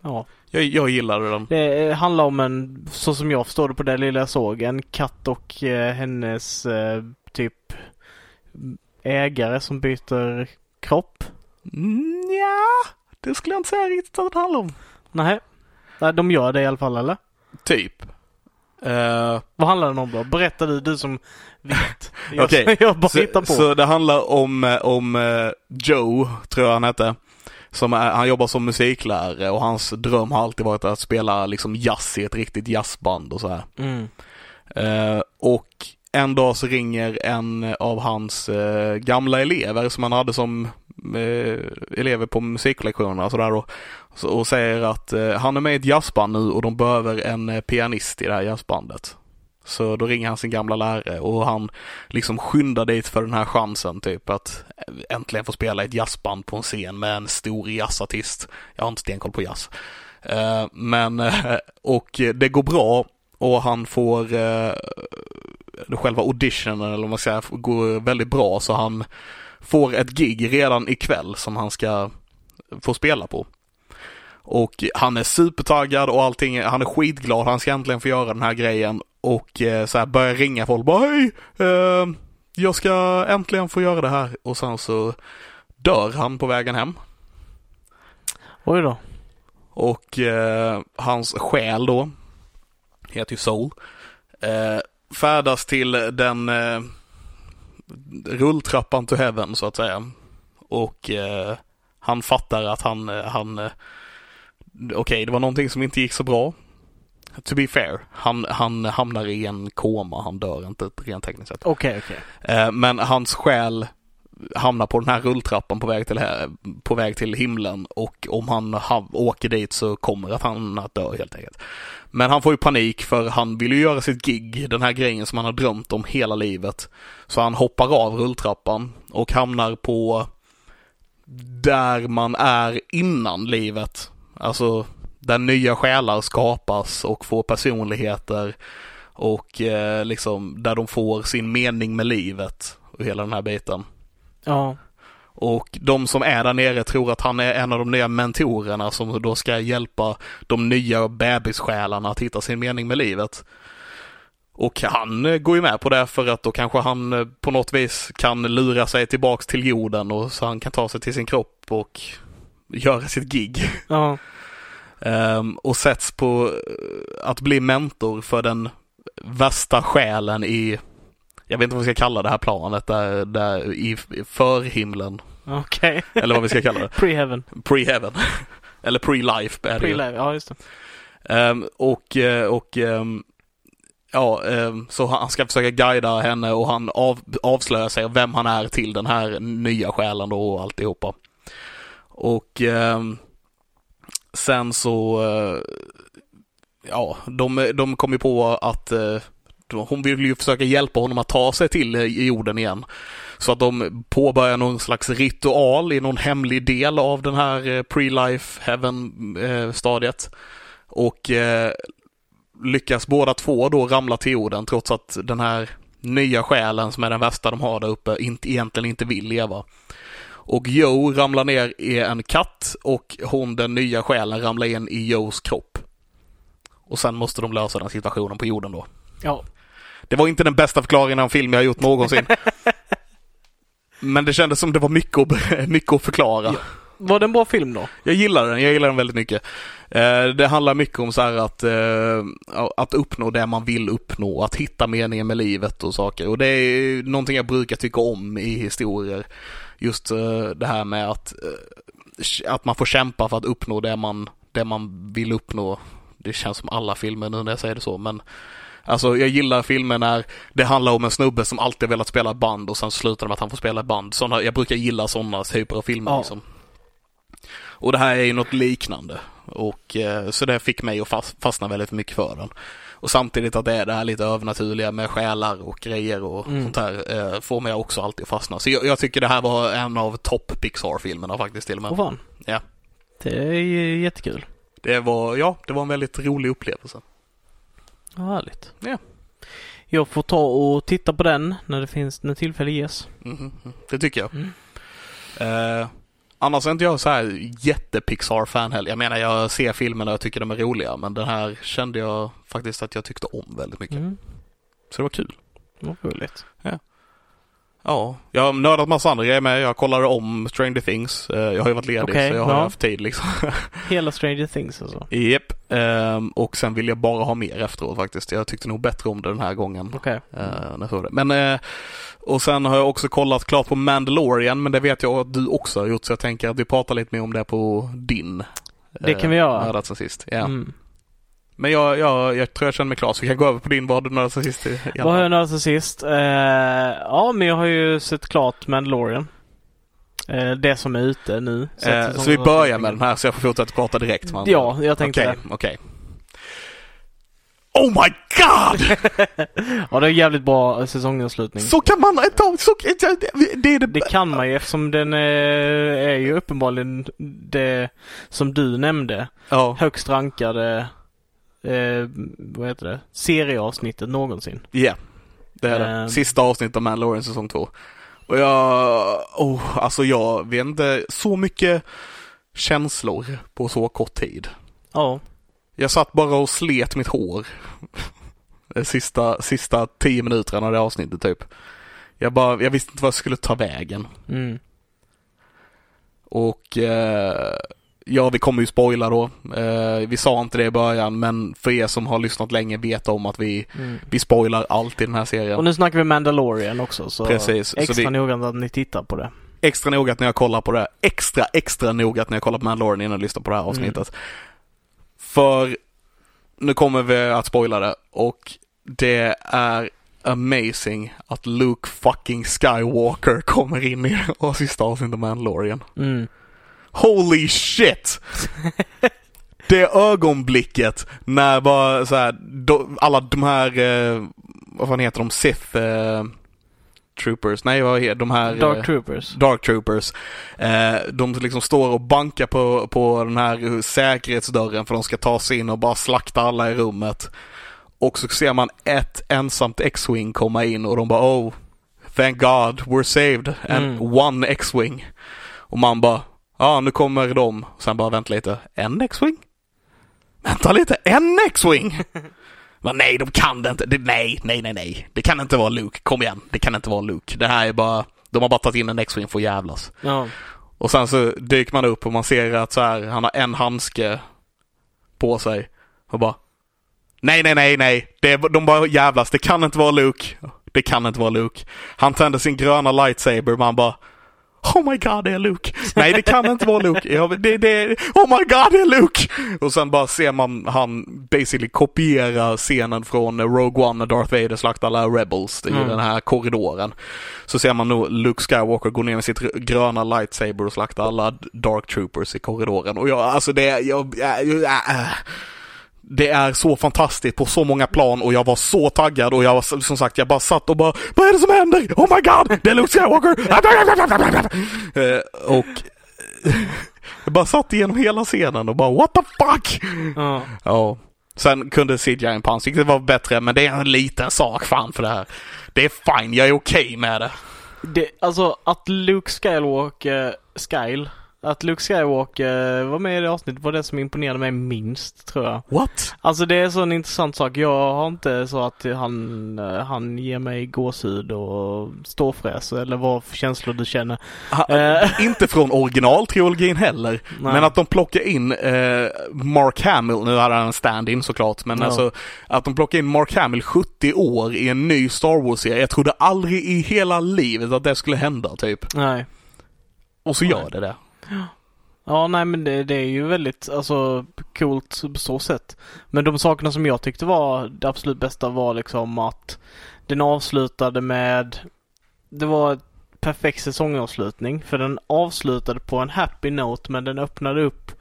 ja. Jag, jag gillade den. Det eh, handlar om en, så som jag förstår det på det lilla jag såg, en katt och eh, hennes typ ägare som byter kropp. Mm, ja, det skulle jag inte säga riktigt att det handlar om. Nej. Nej, de gör det i alla fall eller? Typ. Eh, Vad handlar den om då? Berätta du, du som vet. Jag, Okej, jag bara så, hittar på. så det handlar om, eh, om eh, Joe, tror jag han hette. Som är, han jobbar som musiklärare och hans dröm har alltid varit att spela liksom jazz i ett riktigt jazzband och så här. Mm. Eh, och en dag så ringer en av hans eh, gamla elever som han hade som eh, elever på musiklektionerna och sådär då, så- och säger att eh, han är med i ett jazzband nu och de behöver en eh, pianist i det här jazzbandet. Så då ringer han sin gamla lärare och han liksom skyndar dit för den här chansen typ att äntligen få spela i ett jazzband på en scen med en stor jazzartist. Jag har inte stenkoll på jazz. Eh, men, eh, och det går bra och han får eh, själva auditionen eller vad man säger går väldigt bra så han får ett gig redan ikväll som han ska få spela på. Och han är supertaggad och allting, han är skitglad, han ska äntligen få göra den här grejen och eh, så här börjar ringa folk bara hej, eh, jag ska äntligen få göra det här och sen så dör han på vägen hem. Oj då. Och eh, hans själ då, heter ju Soul, eh, färdas till den eh, rulltrappan to heaven så att säga. Och eh, han fattar att han, eh, han eh, okej det var någonting som inte gick så bra. To be fair, han, han hamnar i en koma, han dör inte rent tekniskt sett. Okej, okej. Eh, Men hans själ hamnar på den här rulltrappan på väg till, på väg till himlen och om han ha, åker dit så kommer att han att dö helt enkelt. Men han får ju panik för han vill ju göra sitt gig, den här grejen som han har drömt om hela livet. Så han hoppar av rulltrappan och hamnar på där man är innan livet. Alltså där nya själar skapas och får personligheter och eh, liksom där de får sin mening med livet och hela den här biten. Ja. Och de som är där nere tror att han är en av de nya mentorerna som då ska hjälpa de nya bebissjälarna att hitta sin mening med livet. Och han eh, går ju med på det för att då kanske han eh, på något vis kan lura sig tillbaks till jorden och så han kan ta sig till sin kropp och göra sitt gig. Ja. Ehm, och sätts på eh, att bli mentor för den värsta själen i, jag vet inte vad vi ska kalla det här planet, där, där i förhimlen. Okej. Eller vad vi ska kalla det. Pre-heaven. Pre-heaven. Eller pre-life är det. Pre-life, ja just det. Ehm, och eh, och ehm, ja, ehm, så han ska försöka guida henne och han av, avslöjar sig vem han är till den här nya själen då och alltihopa. Och sen så, eh, ja, de, de kom ju på att hon vill ju försöka hjälpa honom att ta sig till eh, jorden igen. Så att de påbörjar någon slags ritual i någon hemlig del av den här eh, pre-life heaven-stadiet. Eh, och lyckas båda två då ramla till jorden trots att den här nya själen som är den värsta de har där uppe inte, egentligen inte vill leva. Och Joe ramlar ner i en katt och hon, den nya själen, ramlar in i Joes kropp. Och sen måste de lösa den situationen på jorden då. Ja. Det var inte den bästa förklaringen av en film jag har gjort någonsin. Men det kändes som det var mycket att, mycket att förklara. Var det en bra film då? Jag gillar den, jag gillar den väldigt mycket. Eh, det handlar mycket om så här att, eh, att uppnå det man vill uppnå, att hitta meningen med livet och saker. Och det är någonting jag brukar tycka om i historier. Just eh, det här med att, att man får kämpa för att uppnå det man, det man vill uppnå. Det känns som alla filmer nu när jag säger det så, men Alltså jag gillar filmer när det handlar om en snubbe som alltid velat spela band och sen slutar det med att han får spela band. Såna, jag brukar gilla sådana typer av filmer Ja. liksom. Och det här är ju något liknande. Och eh, så det fick mig att fas- fastna väldigt mycket för den. Och samtidigt att det är det här lite övernaturliga med själar och grejer och Mm. sånt här eh, får mig också alltid att fastna. Så jag, jag tycker det här var en av topp Pixar-filmerna faktiskt till och med. Åh fan. Ja. Det är jättekul. Det var, ja, det var en väldigt rolig upplevelse. Ja, härligt. Ja. Jag får ta och titta på den när det finns, när tillfälle ges. Mhm. Det tycker jag. Mm. Eh, annars är inte jag så här jätte-Pixar-fan heller. Jag menar, jag ser filmerna och jag tycker de är roliga, men den här kände jag faktiskt att jag tyckte om väldigt mycket. Mm. Så det var kul. Vad roligt. Ja, jag har nördat massa andra grejer med. Jag kollade om Stranger Things. Eh, Jag har ju varit ledig Okej, så jag har ja. haft tid liksom. Hela Stranger Things alltså. Japp. Ehm, och sen vill jag bara ha mer efteråt faktiskt. Jag tyckte nog bättre om det den här gången. Okej. eh, såg det. Men, eh, och sen har jag också kollat klart på Mandalorian, men det vet jag att du också har gjort. Så jag tänker att vi pratar lite mer om det på din. Det kan vi göra. Nördat sen sist. Ja. Mm. Men jag, jag, jag tror jag känner mig klar så vi kan gå över på din. Vad har du sen sist? Vad har jag sen sist? Eh, ja, men jag har ju sett klart Mandalorian. Eh, det som är ute nu. att Eh, så vi börjar med den här så jag får fortsätta prata direkt. man. Ja, jag tänkte Okej, okej. Oh my god! Ja, det är jävligt bra säsongavslutning. Så kan man inte... Så, det, det är det... Det kan man ju eftersom den är, är ju uppenbarligen det som du nämnde. Ja, Högst rankade eh, vad heter det? serieavsnittet någonsin. ja. Det är det. Ehm. Sista avsnittet av Mandalorian säsong två. Och jag... Oh, alltså jag inte. Så mycket känslor på så kort tid. Ja. Jag satt bara och slet mitt hår. De sista, sista tio minuterna av det avsnittet typ. Jag bara, jag visste inte vad jag skulle ta vägen. Mm. Och eh, ja, vi kommer ju spoila då. Eh, vi sa inte det i början, men för er som har lyssnat länge vet om att vi, Mm. vi spoilar allt i den här serien. Och nu snackar vi Mandalorian också så Precis, så extra vi- noggrant att ni tittar på det. Extra noga när jag kollar på det. Extra, extra noga när jag kollar på Mandalorian innan jag lyssnar på det här avsnittet. För nu kommer vi att spoila det och det är amazing att Luke fucking Skywalker kommer in i det sista avsnittet av Mandalorian. Mm. Holy shit! Det ögonblicket när bara så här, do, alla de här, eh, vad fan heter de, Sith eh, Troopers, nej vad heter de här? Dark eh, Troopers. Dark Troopers. Eh, de liksom står och bankar på, på den här säkerhetsdörren för de ska ta sig in och bara slakta alla i rummet. Och så ser man ett ensamt X-Wing komma in och de bara oh, thank God, we're saved. And Mm. one X-Wing. Och man bara, ja nu kommer de. Sen bara vänta lite, en X-Wing? Vänta lite, en X-Wing? Men nej, de kan det inte. Det, nej, nej, nej, nej. Det kan inte vara Luke. Kom igen. Det kan inte vara Luke. Det här är bara, de har bara tagit in en X-Wing för att jävlas. Ja. Och sen så dyker man upp och man ser att så här, han har en handske på sig och bara Nej, nej, nej, nej. Det, de bara jävlas. Det kan inte vara Luke. Det kan inte vara Luke. Han tände sin gröna lightsaber man bara Oh my god, det är Luke. Nej, det kan inte vara Luke. Ja, det, det, oh my god, det är Luke! Och sen bara ser man han basically kopiera scenen från Rogue One när Darth Vader slaktar alla Rebels i Mm. den här korridoren. Så ser man nog Luke Skywalker gå ner med sitt gröna lightsaber och slakta alla Dark Troopers i korridoren. Och jag, alltså det, jag, jag, jag, äh. Det är så fantastiskt på så många plan och jag var så taggad och jag var som sagt, jag bara satt och bara Vad är det som händer? Oh my god! Det är Luke Skywalker! Eh, och jag bara satt igenom hela scenen och bara What the fuck? Ja. Ja. Sen kunde CGI på ansiktet vara bättre men det är en liten sak fan för det här. Det är fine, jag är okej med det. Det, alltså att Luke Skywalker, Skyle, att Luke Skywalker var med i det avsnittet var det som imponerade mig minst tror jag. What? Alltså det är så en intressant sak. Jag har inte så att han, eh, han ger mig gåshud och ståfräs eller vad för känslor du känner. Ha, Eh. Inte från originaltrilogin heller. Nej. Men att de plockar in eh, Mark Hamill, nu hade han en stand-in såklart, men Ja. alltså att de plockar in Mark Hamill 70 år i en ny Star Wars-serie. Jag trodde aldrig i hela livet att det skulle hända typ. Nej. Och så gör det det. Ja, nej men det, det är ju väldigt, alltså coolt på så sätt. Men de sakerna som jag tyckte var det absolut bästa var liksom att den avslutade med, det var ett perfekt säsongavslutning. För den avslutade på en happy note men den öppnade upp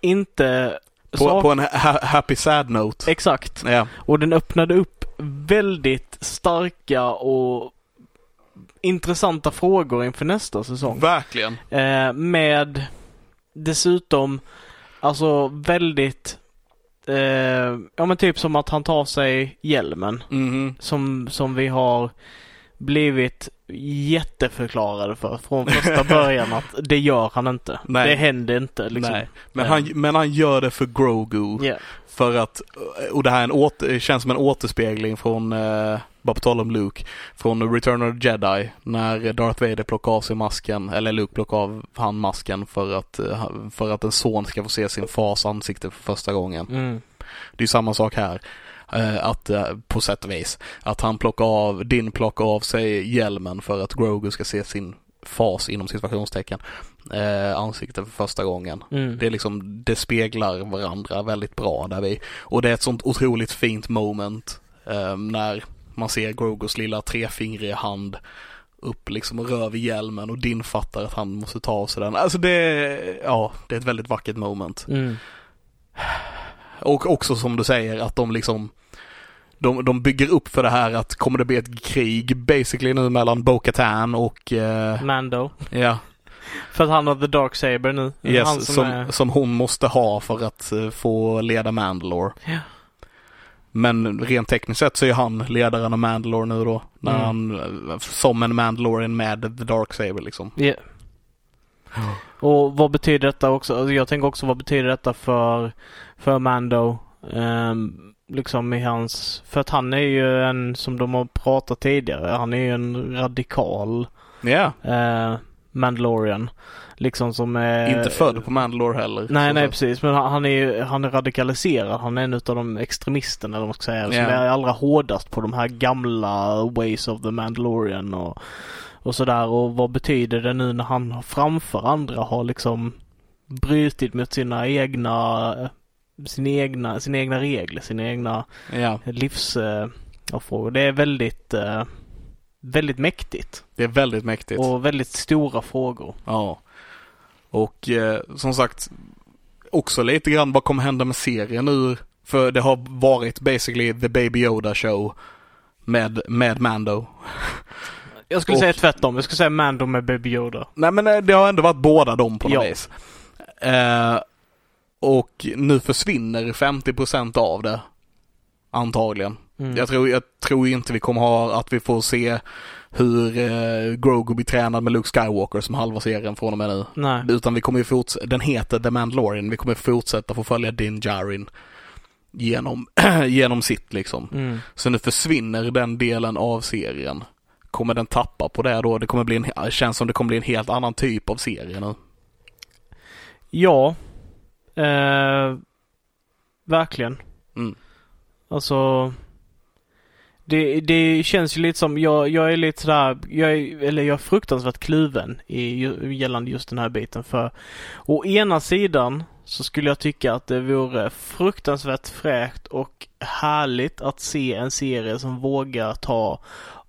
inte På, sak- på en ha happy sad note. Exakt. Ja. Och den öppnade upp väldigt starka och intressanta frågor inför nästa säsong. Verkligen. Eh, med dessutom alltså väldigt eh, ja men typ som att han tar sig hjälmen Mhm. som, som vi har blivit jätteförklarade för från första början att det gör han inte. Nej. Det händer inte liksom. Nej. Men, han, men han gör det för Grogu. Ja. För att, och det här är en åter, känns som en återspegling från, eh, bara på tal om Luke, från Return of the Jedi. När Darth Vader plockar av sig masken, eller Luke plockar av han masken för att, eh, för att en son ska få se sin fars ansikte för första gången. Mm. Det är samma sak här. Eh, att, eh, på sätt och vis. Att han plockar av, Din plockar av sig hjälmen för att Grogu ska se sin fas inom situationstecken eh, ansikte för första gången. Mm. Det är liksom, det speglar varandra väldigt bra där vi, och det är ett sånt otroligt fint moment eh, när man ser Grogus lilla trefingriga hand upp liksom och rör vid hjälmen och din fattar att han måste ta av sig den. Alltså det, ja, det är ett väldigt vackert moment. Mm. Och också som du säger att de liksom de, de bygger upp för det här att kommer det bli ett krig basically nu mellan Bo-Katan och eh, Mando. ja, För att han har the dark saber nu. yes, han som, som, som, är... hon måste ha för att eh, få leda Mandalore. Ja. Men rent tekniskt sett så är han ledaren av Mandalore nu då. När Mm. han, som en Mandalorian med the dark saber liksom. Ja. Och vad betyder detta också? Alltså jag tänker också vad betyder detta för, för Mando? Ehm, liksom i hans... För att han är ju en, som de har pratat tidigare, han är ju en radikal Ja, eh, Mandalorian. Liksom som är... inte född på Mandalore heller. Nej, nej precis. Men han är ju han är radikaliserad. Han är en utav de extremisterna eller vad man ska säga. Som Ja. är allra hårdast på de här gamla ways of the Mandalorian och, och sådär. Och vad betyder det nu när han framför andra har liksom brutit mot sina egna sina egna, sina egna regler, sina egna Ja, livs eh, frågor. Det är väldigt eh, väldigt mäktigt det är väldigt mäktigt. och väldigt stora frågor. Ja. Och eh, som sagt, också lite grann vad kommer hända med serien nu? För det har varit basically the Baby Yoda show med, med Mando. Jag skulle Och- säga tvärtom. Jag skulle säga Mando med Baby Yoda. Nej men eh, det har ändå varit båda dem på något Ja. vis. Eh, och nu försvinner 50% av det. Antagligen. Mm. Jag, tror, jag tror inte vi kommer ha att vi får se hur eh, Grogu blir tränad med Luke Skywalker som halva serien från och med nu. Nej. Utan vi kommer ju fortsätta, den heter The Mandalorian, vi kommer fortsätta få följa Din Djarin genom, genom sitt liksom. Mm. Så nu försvinner den delen av serien. Kommer den tappa på det då? Det kommer bli en, känns som det kommer bli en helt annan typ av serie nu. Ja. Eh, Verkligen. Mm. Alltså. Det, det känns ju lite som, jag, jag är lite sådär, jag är, eller jag är fruktansvärt kluven i, gällande just den här biten för å ena sidan så skulle jag tycka att det vore fruktansvärt fräckt och härligt att se en serie som vågar ta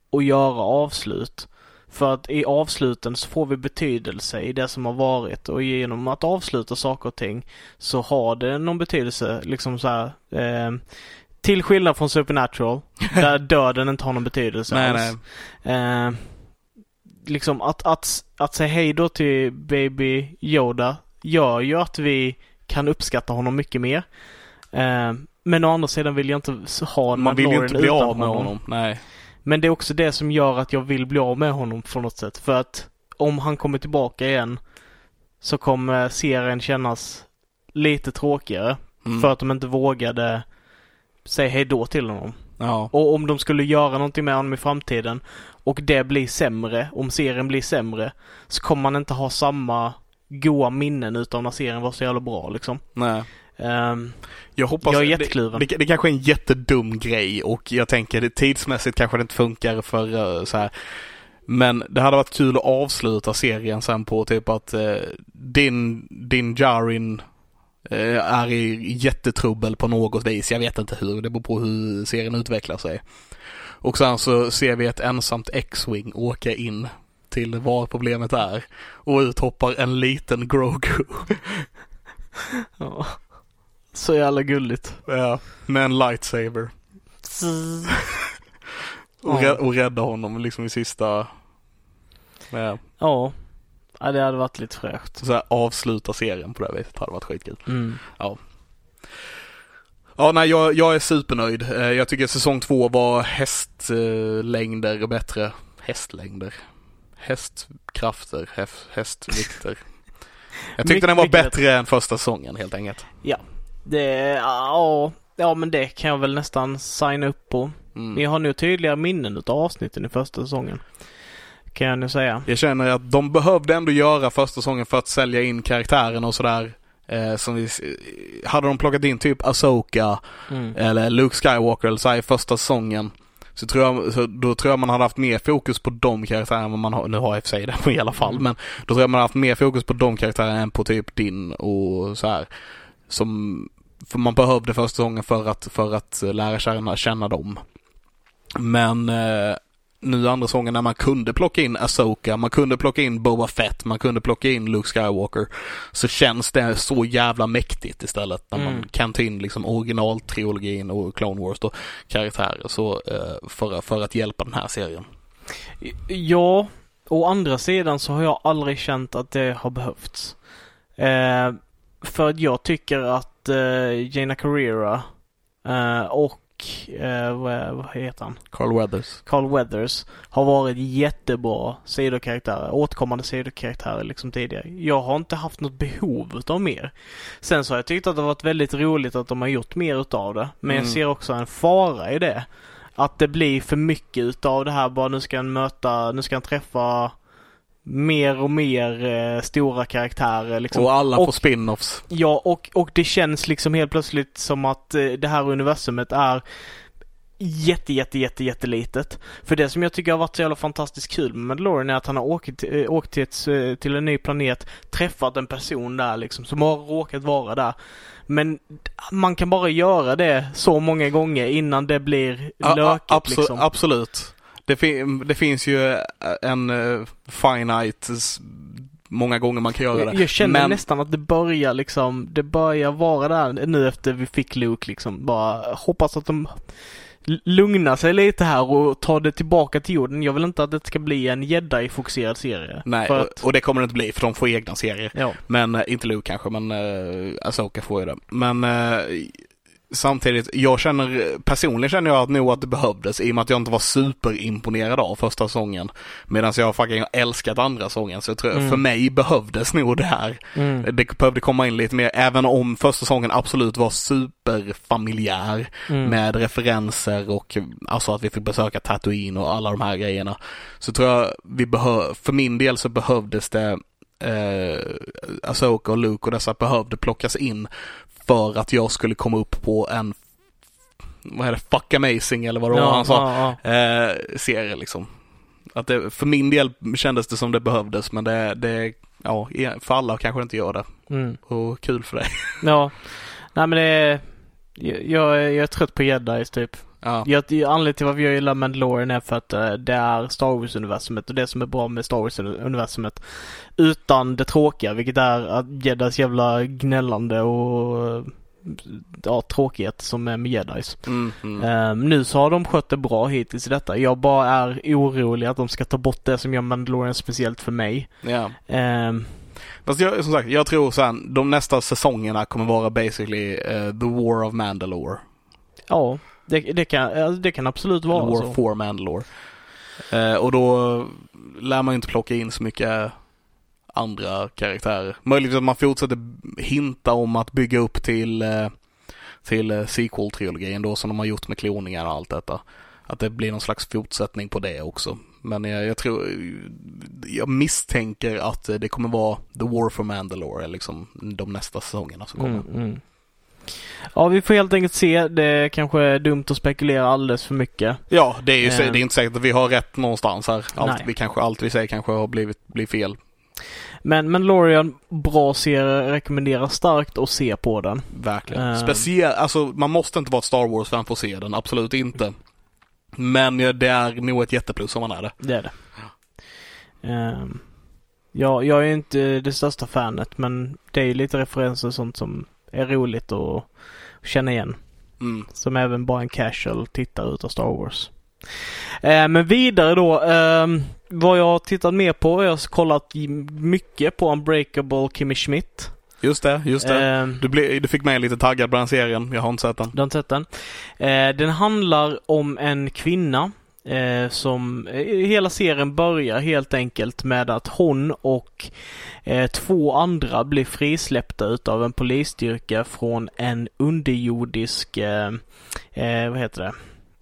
och göra avslut. För att i avsluten så får vi betydelse i det som har varit och genom att avsluta saker och ting så har det någon betydelse liksom så här. Eh, till skillnad från Supernatural där döden inte har någon betydelse Nej, alls. nej. Eh, liksom att, att, att säga hej då till Baby Yoda gör ju att vi kan uppskatta honom mycket mer. Eh, men å andra sidan vill jag inte ha Man vill ju inte bli av med honom. Nej. Men det är också det som gör att jag vill bli av med honom på något sätt. För att om han kommer tillbaka igen så kommer serien kännas lite tråkigare. Mm. För att de inte vågade säga hej då till honom. Ja. Och om de skulle göra någonting med honom i framtiden och det blir sämre, om serien blir sämre, så kommer man inte ha samma goa minnen utav när serien var så jävla bra liksom. Nej. Ehm, Jag hoppas... jag är det- jättekluven. Det, det kanske är en jättedum grej och jag tänker det tidsmässigt kanske det inte funkar för eh, så här. Men det hade varit kul att avsluta serien sen på typ att eh, din, din Jarin är i jättetrubbel på något vis. Jag vet inte hur, det beror på hur serien utvecklar sig. Och sen så ser vi ett ensamt X-Wing åka in till var problemet är och ut hoppar en liten Grogu. ja. Så jävla gulligt. Ja, med en lightsaber. Och, Ja. rä- och rädda honom liksom i sista... Ja, Ja. Ja, det hade varit lite fräscht. så här, avsluta serien på det här viset hade varit skitkul. Mm. Ja, nej, jag, jag är supernöjd. Eh, Jag tycker säsong två var hästlängder bättre. Hästlängder? Hästkrafter, häst, hästvikter. Jag tyckte den var bättre än första säsongen helt enkelt. Det, ja, ja men det kan jag väl nästan signa upp på. Mm. Vi har nu tydliga minnen utav avsnitten i första säsongen. Kan jag nu säga. Jag känner att de behövde ändå göra första säsongen för att sälja in karaktären och sådär. Eh, som vi, hade de plockat in typ Asoka Mm. eller Luke Skywalker eller så här i första säsongen. Så, tror jag, så då tror jag man hade haft mer fokus på de karaktärerna än vad man har, nu har jag i och för sig det i alla fall, Mm. men då tror jag man hade haft mer fokus på de karaktärerna än på typ din och så här. Som, för man behövde första säsongen för att, för att lära känna, känna dem. Men eh, nu andra säsongen när man kunde plocka in Asoka, man kunde plocka in Boba Fett, man kunde plocka in Luke Skywalker. Så känns det så jävla mäktigt istället när man Mm. kan ta in liksom originaltrilogin och Clone Wars då, karaktärer så, eh, för, för att hjälpa den här serien. Ja, å andra sidan så har jag aldrig känt att det har behövts. Eh, för att jag tycker att eh, Jaina Carrera eh, och eh, vad, vad heter han? Carl Weathers. Carl Weathers har varit jättebra sidokaraktärer, återkommande sidokaraktärer liksom tidigare. Jag har inte haft något behov utav mer. Sen så har jag tyckt att det har varit väldigt roligt att de har gjort mer utav det. Men Mm. jag ser också en fara i det. Att det blir för mycket utav det här bara nu ska han möta, nu ska han träffa mer och mer eh, stora karaktärer liksom. Och alla Och- får spin-offs. Ja, och, och det känns liksom helt plötsligt som att eh, det här universumet är jätte, jätte, jätte, jättelitet. För det som jag tycker har varit så jävla fantastiskt kul med Mandalorian är att han har åkt, eh, åkt till, ett, eh, till en ny planet, träffat en person där liksom, som har råkat vara där. Men man kan bara göra det så många gånger innan det blir lökigt abso- liksom. Absolut. Det, fin- det finns ju en uh, finite många gånger man kan göra det. jag känner Men- nästan att det börjar liksom, det börjar vara där nu efter vi fick Luke liksom. Bara hoppas att de lugnar sig lite här och tar det tillbaka till jorden. Jag vill inte att det ska bli en jedi-fokuserad serie. Nej, och, att, och det kommer det inte bli för de får egna serier. ja. Men, eh, inte Luke kanske, men uh, Asoka får ju det. Men eh, samtidigt, jag känner, personligen känner jag att nog att det behövdes i och med att jag inte var superimponerad av första säsongen. Medan jag fucking har älskat andra säsongen. Så jag tror, Mm. för mig behövdes nog det här. Mm. Det behövde komma in lite mer, även om första säsongen absolut var superfamiljär Mm. med referenser och alltså att vi fick besöka Tatooine och alla de här grejerna. Så tror jag vi för min del så behövdes det eh, Asoka och Luke och dessa behövde plockas in för att jag skulle komma upp på en vad är det, fuck amazing eller vad det var han sa, ja, ja. eh, serie liksom. Att det, för min del kändes det som det behövdes men det, det ja, för alla kanske inte gör det. Mm. Och kul för dig. Ja. Nej men det. Jag, jag är trött på jedis typ. Ja, Jag, anledningen till varför jag gillar Mandalorian är för att eh, det är Star Wars-universumet och det som är bra med Star Wars-universumet utan det tråkiga vilket är att jedis jävla gnällande och eh, ja, tråkighet som är med jedis. mm, mm. Ehm, nu så har de skött det bra hittills i detta. Jag bara är orolig att de ska ta bort det som gör Mandalorian speciellt för mig. ja. Ehm, Fast jag, som sagt, jag tror sen de nästa säsongerna kommer vara basically eh, the war of Mandalore. ja, det, det, kan, ja, det kan absolut vara war så. for Mandalore. Eh, och då lär man ju inte plocka in så mycket andra karaktärer. Möjligtvis att man fortsätter hinta om att bygga upp till, eh, till eh, sequel-trilogin då som de har gjort med kloningar och allt detta. Att det blir någon slags fortsättning på det också. Men jag, jag tror, jag misstänker att eh, det kommer vara The War for Mandalore liksom de nästa säsongerna som kommer. Mm, mm. Ja, vi får helt enkelt se. Det kanske är dumt att spekulera alldeles för mycket. Ja, det är ju Eh. det är inte säkert att vi har rätt någonstans här. Allt, Nej. vi kanske, allt vi säger kanske har blivit, blivit fel. Men Mandalorian, bra serie, rekommenderar starkt att se på den. Verkligen. Eh. Speciellt, alltså man måste inte vara ett Star Wars-fan för att se den, absolut inte. Men det är nog ett jätteplus om man är det. Det är det. Ehm, ja, jag är inte det största fanet men det är lite referenser och sånt som är roligt att känna igen. Mm. Som även bara en casual tittare utav Star Wars. Eh, men vidare då. ehm, vad jag har tittat mer på, jag har kollat mycket på Unbreakable Kimmy Schmidt. Just det, just det. Ehm, Du, blev, du fick mig lite taggad på den serien, jag har inte sett den. Du har inte sett den? Eh, den handlar om en kvinna eh, som... Eh, hela serien börjar helt enkelt med att hon och eh, två andra blir frisläppta utav en polisstyrka från en underjordisk... Eh, eh, vad heter det?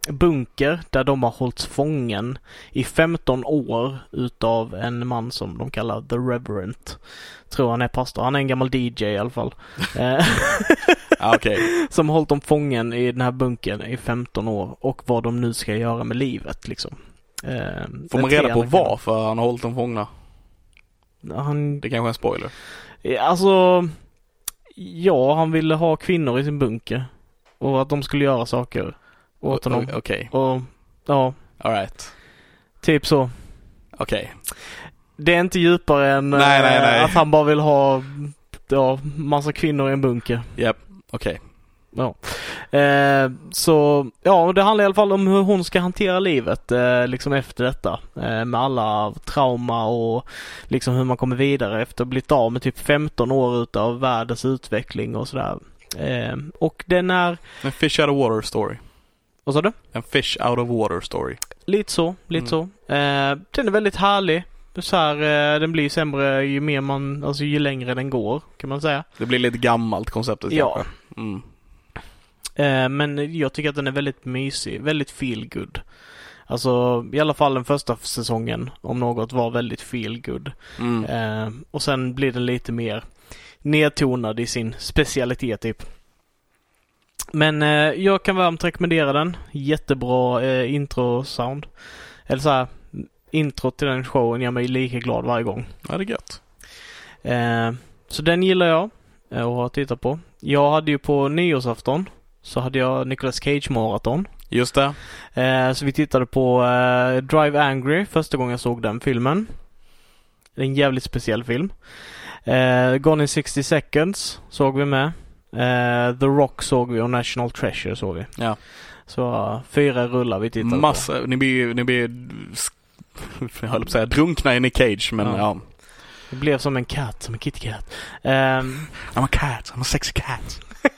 bunker där de har hållits fången i 15 år utav en man som de kallar The Reverend. Tror han är pastor. Han är en gammal DJ i alla fall. Eh, Ja, okej. som har hållit dem fången i den här bunkern i 15 år och vad de nu ska göra med livet liksom. Eh, Får man reda på varför han har hållit dem fångna? Han, Det kanske är en spoiler. alltså, ja, han ville ha kvinnor i sin bunker. Och att de skulle göra saker åt honom. Okej, Och, ja, alright. typ så. Okej. Det är inte djupare än Nej, nej, eh, nej. att han bara vill ha, ja, massa kvinnor i en bunker. Japp, okej. Ja. Eh, så ja, det handlar i alla fall om hur hon ska hantera livet eh, liksom efter detta. Eh, med alla trauma och liksom hur man kommer vidare efter att ha blivit av med typ 15 år utav världens utveckling och sådär. Eh, och den är, En fish out of water story. vad sa du? En fish out of water story. Lite så, lite så. Eh, den är väldigt härlig. Så här, eh, den blir sämre ju mer man, alltså ju längre den går kan man säga. Det blir lite gammalt konceptet Ja. kanske. Mm. Eh, men jag tycker att den är väldigt mysig, väldigt feel good. Alltså i alla fall den första säsongen om något var väldigt feel good. Mm. Eh, och sen blir den lite mer nedtonad i sin specialitet typ. Men eh, jag kan varmt rekommendera den. Jättebra eh, intro-sound. Eller så här, intro till den showen gör mig lika glad varje gång. Ja, det är gött. Eh, så den gillar jag eh, att ha tittat på. Jag hade ju på nyårsafton så hade jag Nicolas Cage maraton. Just det. Eh, så vi tittade på eh, Drive Angry första gången jag såg den filmen. Det är en jävligt speciell film. Eh, Gone in 60 seconds såg vi med. Eh, The Rock såg vi och National Treasure såg vi. Ja. Så fyra rullar vi tittade på. Massa, ni blir, ni blir, jag höll på att säga drunkna i Nick Cage, men Ja. ja. Det blev som en katt, som en kittycat. Eh, I'm a cat, I'm a sexy cat.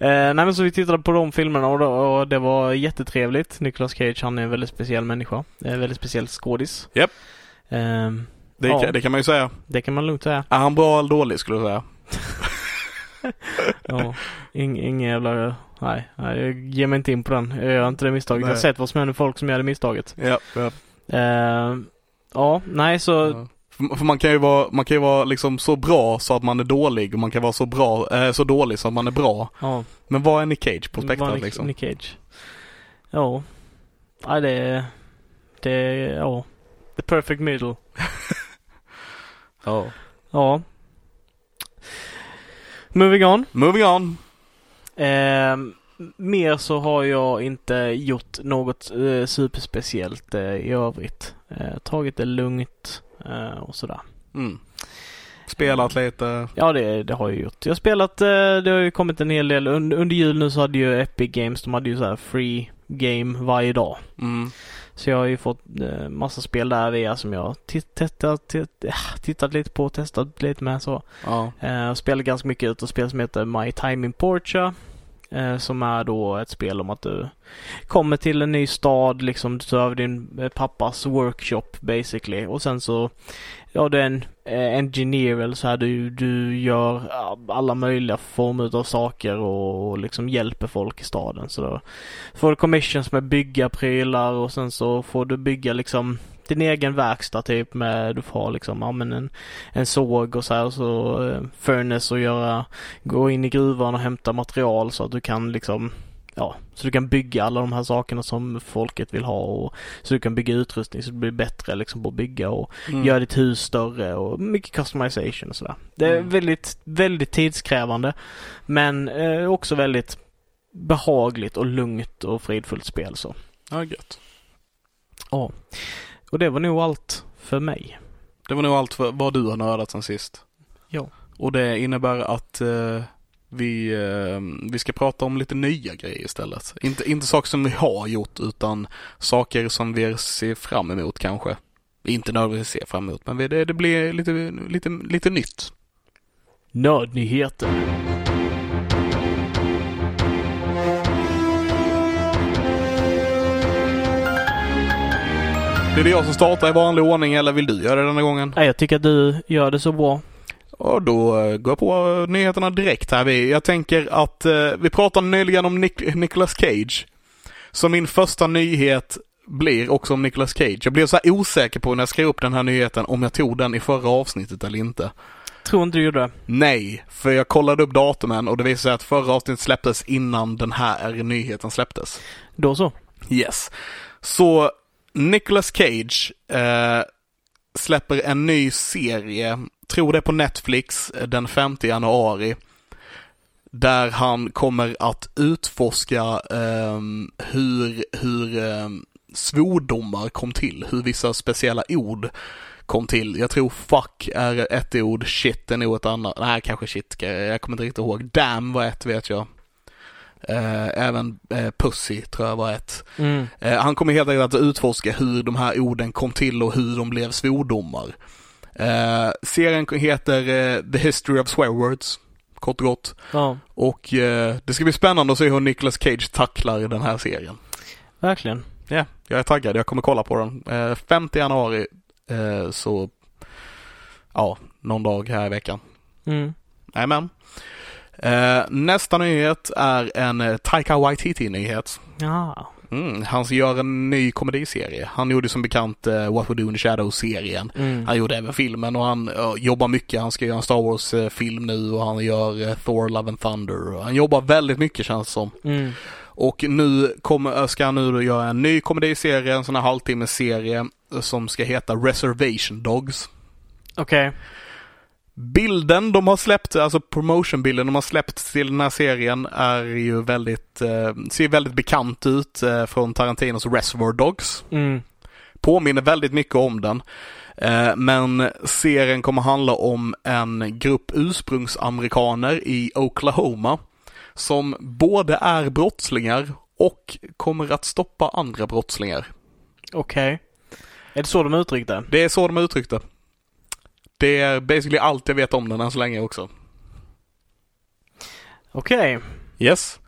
Eh, nej men så vi tittade på de filmerna och, då, och det var jättetrevligt. Nicolas Cage han är en väldigt speciell människa. En väldigt speciell skådis. Japp. Ehm, Det, Ja. det kan man ju säga. det kan man lugnt säga. Är han bra eller dålig skulle du säga? Ja, ing, ingen jävla... Nej, nej, jag ger mig inte in på den. Jag gör inte det misstaget. Jag har Nej. sett vad som händer folk som gör det misstaget. Ja. ja. Ehm, ja, nej så. För, man kan ju vara, man kan ju vara liksom så bra så att man är dålig och man kan vara så bra, eh, så dålig så att man är bra. Ja. Men vad är Nick Cage på spektrat Nick, liksom? Nick Cage. Ja. Ja, det är... Det är... Ja. The perfect middle. Ja. Ja. Moving on. Moving on. Ehm, mer så har jag inte gjort något eh, superspeciellt eh, i övrigt. Eh, tagit det lugnt eh, och sådär. Mm. Spelat lite. Ja, det, det har jag gjort. Jag har spelat, eh, det har ju kommit en hel del. Under, under jul nu så hade ju Epic Games, de hade ju så free game varje dag. Mm. Så jag har ju fått eh, massa spel där via som jag tittat, titt- tittat lite på och testat lite med så. Ja. Spelar ganska mycket ut och spel som heter My Time in Portia. Eh, som är då ett spel om att du kommer till en ny stad, liksom du tar över din eh, pappas workshop basically. Och sen så, ja du är en eh, engineer eller så här, du, du gör eh, alla möjliga former av saker och, och liksom hjälper folk i staden. Så då får du commissions med bygga prylar och sen så får du bygga liksom din egen verkstad typ med, du får ha liksom, ja men en en såg och så här och så eh, furnace och göra, gå in i gruvan och hämta material så att du kan liksom Ja, så du kan bygga alla de här sakerna som folket vill ha och så du kan bygga utrustning så det blir bättre liksom på att bygga och Mm. göra ditt hus större och mycket customization och sådär. Det är Mm. väldigt, väldigt tidskrävande men eh, också väldigt behagligt och lugnt och fridfullt spel så. Ja, gött. Ja. Och det var nog allt för mig. Det var nog allt för vad du har nördat sen sist. Ja. Och det innebär att eh, vi, eh, vi ska prata om lite nya grejer istället. Inte, inte saker som vi har gjort utan saker som vi ser fram emot kanske. Inte nödvändigtvis ser fram emot men det, det blir lite, lite, lite nytt. Nördnyheter. Blir det jag som startar i vanlig ordning eller vill du göra det denna gången? Nej, jag tycker att du gör det så bra. Och då eh, går jag på nyheterna direkt här. Jag tänker att eh, vi pratade nyligen om Nic- Nicolas Cage. Så min första nyhet blir också om Nicolas Cage. Jag blev så här osäker på när jag skrev upp den här nyheten om jag tog den i förra avsnittet eller inte. Tror inte du gjorde det. Nej, för jag kollade upp datumen och det visade sig att förra avsnittet släpptes innan den här nyheten släpptes. Då så. Yes. Så Nicolas Cage eh, släpper en ny serie, tror det på Netflix, eh, den 5 januari. Där han kommer att utforska eh, hur, hur eh, svordomar kom till, hur vissa speciella ord kom till. Jag tror fuck är ett ord, shit är nog ett annat. Nej, kanske shit, jag kommer inte riktigt ihåg. Damn var ett vet jag. Eh, även eh, pussy tror jag var ett. Mm. Eh, han kommer helt enkelt att utforska hur de här orden kom till och hur de blev svordomar. Serien heter The History of Swear Words, kort och gott. Ja, Och eh, det ska bli spännande att se hur Nicolas Cage tacklar den här serien. verkligen. Ja, jag är taggad. Jag kommer kolla på den. Eh, 5 januari, eh, så ja, någon dag här i veckan. Mm. Jajamän. Eh, nästa nyhet är en eh, Taika Waititi-nyhet. Ja. Mm, han gör en ny komediserie. Han gjorde som bekant uh, What We Do in the Shadows-serien. Mm. Han gjorde även filmen och han uh, jobbar mycket. Han ska göra en Star Wars-film nu och han gör uh, Thor, Love and Thunder. Han jobbar väldigt mycket känns det som. Mm. Och nu kommer, ska han nu göra en ny komediserie, en sån här halvtimmes-serie som ska heta Reservation Dogs. Okej. Bilden de har släppt, alltså promotionbilden de har släppt till den här serien är ju väldigt, eh, ser väldigt bekant ut eh, från Tarantinos Reservoir Dogs. Mm. Påminner väldigt mycket om den. Eh, men serien kommer handla om en grupp ursprungsamerikaner i Oklahoma som både är brottslingar och kommer att stoppa andra brottslingar. Okej. Är det så de uttryckte det? Är så de har uttryckt det. Är basically allt jag vet om den än så länge också. Okej. Yes.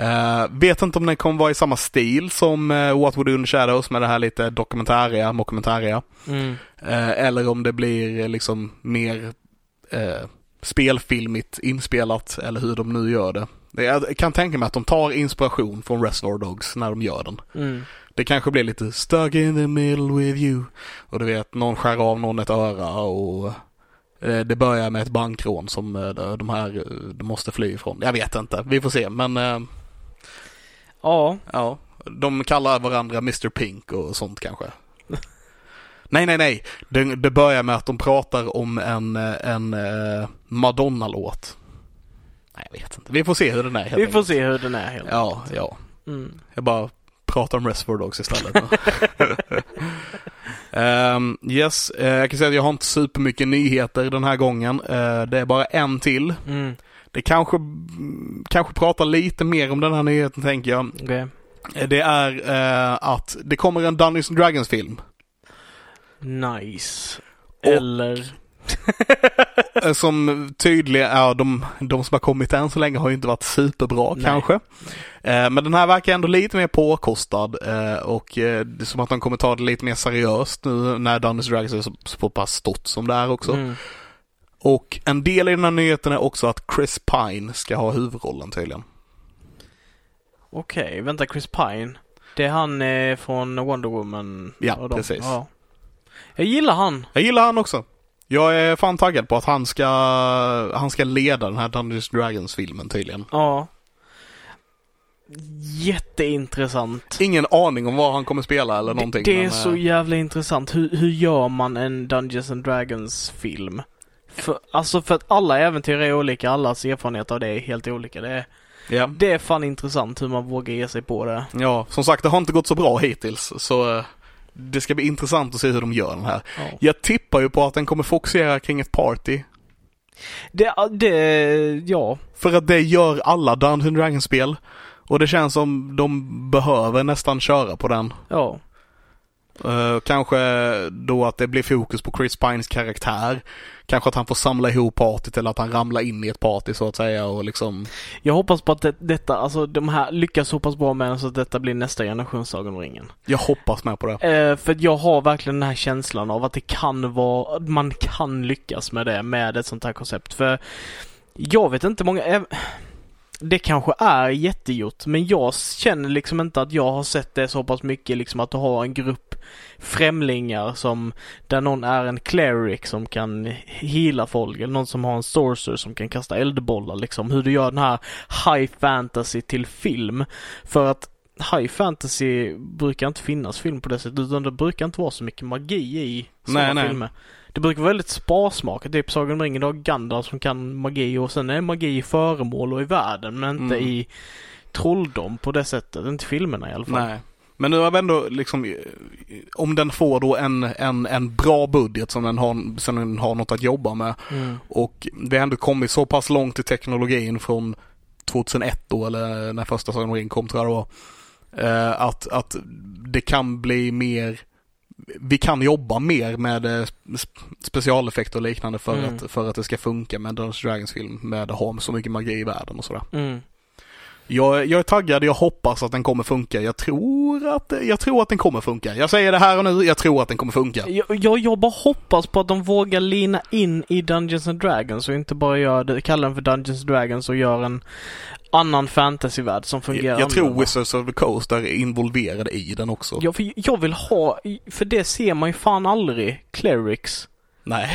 Eh, vet inte om den kommer vara i samma stil som uh, What We Do in the Shadows med det här lite dokumentäriga, mockumentäriga. Mm. Eh, eller om det blir liksom mer eh, spelfilmigt inspelat eller hur de nu gör det. det. Jag kan tänka mig att de tar inspiration från Reservoir Dogs när de gör den. Mm. Det kanske blir lite stuck in the middle with you. Och du vet, någon skär av någon ett öra och eh, det börjar med ett bankrån som eh, de här eh, de måste fly ifrån. Jag vet inte, vi får se men Ja, ja, de kallar varandra Mr Pink och sånt kanske. nej, nej, nej. Det, det börjar med att de pratar om en, en Madonna-låt. Nej, jag vet inte. Vi får se hur den är helt vi får enkelt. se hur den är helt Ja, ja. Mm. Jag bara pratar om Reservoir Dogs istället. um, yes, eh, jag kan säga att jag har inte supermycket nyheter den här gången. Eh, det är bara en till. Mm. Det kanske, kanske pratar lite mer om den här nyheten tänker jag. Okej. Eh, Det är eh, att det kommer en Dungeons and Dragons film. Nice. Och- Eller? Som tydligen, ja de, de som har kommit än så länge har ju inte varit superbra Nej. kanske. Eh, Men den här verkar ändå lite mer påkostad eh, och eh, det är som att de kommer ta det lite mer seriöst nu när Dungeons Dragons är så, så pass stort som det är också. Mm. Och en del i den här nyheten är också att Chris Pine ska ha huvudrollen tydligen. Okej, vänta Chris Pine. Det är han eh, från Wonder Woman. Ja, precis. Ja. Jag gillar han. Jag gillar han också. Jag är fan taggad på att han ska, han ska leda den här Dungeons and Dragons filmen tydligen. Ja. Jätteintressant. Ingen aning om vad han kommer spela eller någonting. Det, det är men, så eh, jävla intressant. Hur, hur gör man en Dungeons and Dragons film? För, alltså för att alla äventyr är olika, allas erfarenhet av det är helt olika. Det är, ja. det är fan intressant hur man vågar ge sig på det. ja, som sagt det har inte gått så bra hittills så eh, det ska bli intressant att se hur de gör den här. Ja. Jag tippar ju på att den kommer fokusera kring ett party. Det, det, ja. För att det gör alla Dungeons and Dragons-spel. Och det känns som de behöver nästan köra på den. Ja. Eh, kanske då att det blir fokus på Chris Pines karaktär. Kanske att han får samla ihop partyt eller att han ramlar in i ett party så att säga och liksom. Jag hoppas på att det, detta, alltså de här lyckas så pass bra med den så att detta blir nästa generation Sagan om ringen. Jag hoppas med på det. Eh, för jag har verkligen den här känslan av att det kan vara, man kan lyckas med det, med ett sånt här koncept. För jag vet inte många, eh, det kanske är jättegjort, men jag känner liksom inte att jag har sett det så pass mycket liksom att du har en grupp främlingar som, där någon är en cleric som kan hila folk, eller någon som har en sorcerer som kan kasta eldbollar liksom. Hur du gör den här high fantasy till film. För att high fantasy brukar inte finnas film på det sättet utan det brukar inte vara så mycket magi i sådana Nej, nej. filmer. Det brukar vara väldigt sparsmakat. Typ Sagan om ringen, har Gandalf som kan magi och sen är magi i föremål och i världen men inte Mm. i trolldom på det sättet. Inte filmerna i alla fall. Nej. Men nu har vi ändå liksom, om den får då en, en, en bra budget som den, har, som den har något att jobba med Mm. och vi har ändå kommit så pass långt i teknologin från 2001 då eller när första Sagan om ringen kom tror jag det var. Eh, att, att det kan bli mer vi kan jobba mer med eh, sp- specialeffekter och liknande för, Mm. att, för att det ska funka med Dungeons Dragons film med att ha så mycket magi i världen och sådär. Mm. Jag, jag är taggad, jag hoppas att den kommer funka. Jag tror att, jag tror att den kommer funka. Jag säger det här och nu, jag tror att den kommer funka. Jag, jag, jag bara hoppas på att de vågar lina in i Dungeons and Dragons och inte bara gör det, kalla den för Dungeons and Dragons och gör en annan fantasyvärld som fungerar Jag, jag tror. Wizards of the Coast är involverade i den också. Ja, för jag vill ha, för det ser man ju fan aldrig, clerics Nej,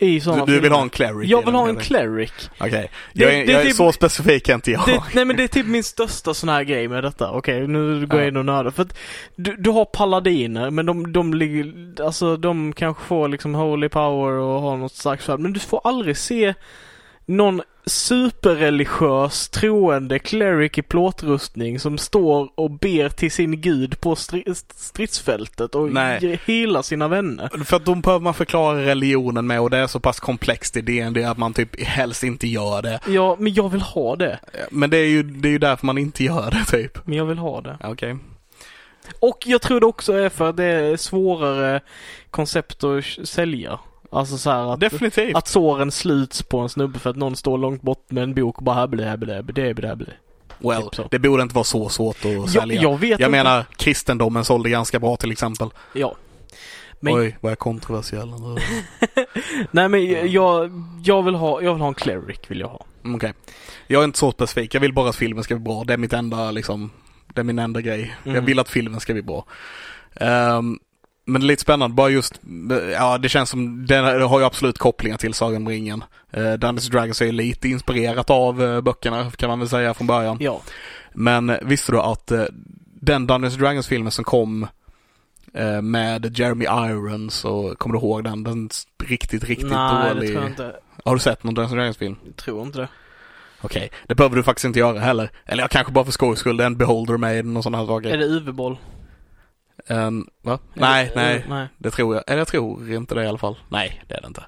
i du, sådana du vill ha en cleric Jag vill ha en du? cleric. Okej, Det- jag är, det jag är typ- så specifik är inte jag. Det, nej men det är typ min största sån här grej med detta. Okej, nu går jag Ja. in och nördar. För att du, du har paladiner, men de, de ligger, alltså de kanske får liksom holy power och har något starkt svärd. Men du får aldrig se någon superreligiös troende cleric i plåtrustning som står och ber till sin gud på stri- stridsfältet och Nej. helar sina vänner. För att då behöver man förklara religionen med och det är så pass komplext i D&D att man typ helst inte gör det. Ja, men jag vill ha det. Men det är ju, det är ju därför man inte gör det typ. Men jag vill ha det. Okej. Och jag tror det också är för att det är svårare koncept att sälja. Alltså så att, Definitivt. att såren sluts på en snubbe för att någon står långt bort med en bok och bara häble, häble, häble, häble, häble. well, typ det borde inte vara så svårt att Jag, sälja. jag vet Jag inte. menar, kristendomen sålde ganska bra till exempel. Ja. Men, Oj, vad jag kontroversiell nu. nej men jag, jag vill ha, jag vill ha en cleric vill jag ha. Mm, Okej. Jag är inte så specifik. Jag vill bara att filmen ska bli bra. Det är mitt enda liksom Det är min enda grej. Jag Mm. vill att filmen ska bli bra. Ehm, men är lite spännande, bara just, ja det känns som, det har ju absolut kopplingar till Sagan om ringen. Uh, Dungeons Dragons är ju lite inspirerat av eh, böckerna kan man väl säga från början. Ja. Men visste du att eh, den Dungeons and Dragons filmen som kom eh, med Jeremy Irons och kommer du ihåg den? Den s- riktigt, riktigt Nej, dålig. det tror jag inte. Har du sett någon Dungeons and Dragons film? Jag tror inte det. Okej, det behöver du faktiskt inte göra heller. Eller jag kanske bara för skojs skull, det är en Beholder Maiden och sådana här saker. Är det UV-boll? En, va? Nej, det- nej. nej. Det tror jag. Eller jag tror inte det i alla fall. Nej, det är det inte.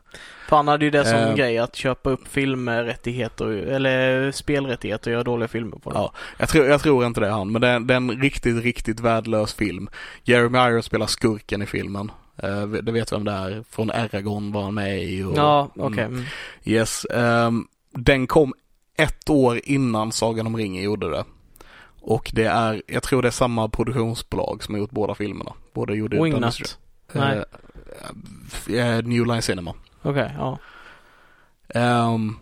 För han hade ju det som Eh. grej att köpa upp filmrättigheter, eller spelrättigheter och göra dåliga filmer på dem. Ja, jag tror, jag tror inte det han, men det är, det är en riktigt, riktigt värdelös film. Jeremy Irons spelar skurken i filmen. Uh, det vet vem det är. Från Eragon var han med i. Och, Ja, okej. Mm. Mm. Yes. ehm, den kom ett år innan Sagan om ringen gjorde det. Och det är, jag tror det är samma produktionsbolag som har gjort båda filmerna. Båda gjorde Wingnut? Nej. eh, eh, New Line Cinema. Okej, ja. Ehm,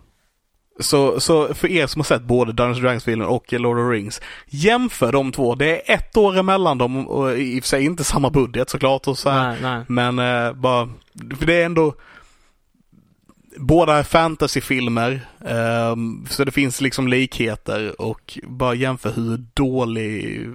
så, så för er som har sett både Dungeons Dragons-filmen och Lord of the Rings, jämför de två. Det är ett år emellan dem och i och för sig inte samma budget såklart och så här. Nej, nej. Men eh, bara, för det är ändå Båda är fantasyfilmer, ehm, så det finns liksom likheter och bara jämför hur dålig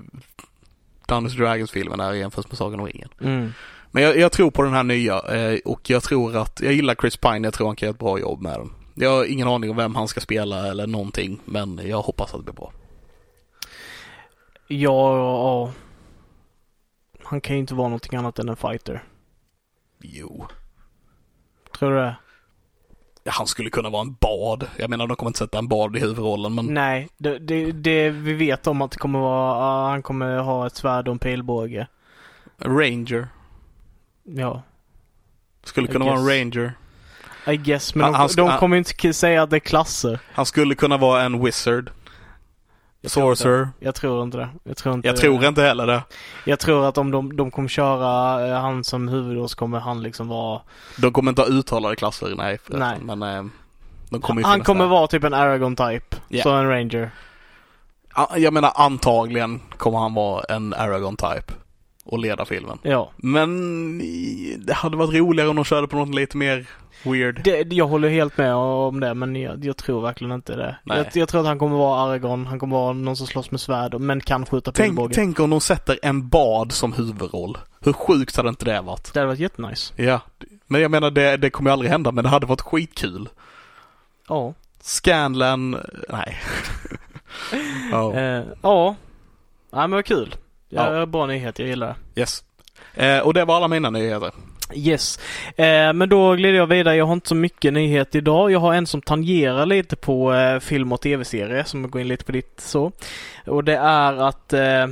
Dungeons Dragons-filmen är jämfört med Sagan om ringen. Mm. Men jag, jag tror på den här nya eh, och jag tror att, jag gillar Chris Pine, jag tror han kan göra ett bra jobb med den. Jag har ingen aning om vem han ska spela eller någonting, men jag hoppas att det blir bra. Ja, ja. Han kan ju inte vara någonting annat än en fighter. Jo. Tror du det? Han skulle kunna vara en bad. Jag menar, de kommer inte sätta en bad i huvudrollen, men Nej, det, det, det vi vet om att det kommer vara, han kommer ha ett svärd och en pilbåge. Ranger. Ja, Skulle I kunna vara en. Ranger. I guess. Men Han- de, han de kommer inte säga att det är klasser. Han skulle kunna vara en wizard. Jag tror inte- Sorcerer. Jag tror inte det. Jag tror inte Jag tror inte heller det. Jag tror att om de, de kommer köra eh, han som huvud så kommer han liksom vara... De kommer inte ha uttalade klasser, nej. Nej. Men eh, de kommer han kommer där. vara typ en Aragon type. Ja. Så en ranger. Ja, Jag menar antagligen kommer han vara en Aragon type. Och leda filmen. Ja. Men i- det hade varit roligare om de körde på något lite mer weird. Det, jag håller helt med om det men jag, jag tror verkligen inte det. Jag, jag tror att han kommer vara Aragon. Han kommer vara någon som slåss med svärd men kan skjuta Tänk, pilbåge. tänk om de sätter en bad som huvudroll. Hur sjukt hade inte det varit? Det hade varit jättenice. Ja. Men jag menar det, det kommer ju aldrig hända men det hade varit skitkul. Ja. Scanlan, nej. ja. Eh, ja. Nej men vad kul. Ja, Ja. Bra nyhet, jag gillar det. Yes. Eh, och det var alla mina nyheter. Yes. Eh, men då glider jag vidare. Jag har inte så mycket nyhet idag. Jag har en som tangerar lite på eh, film och tv-serie som går in lite på ditt så. Och det är att eh,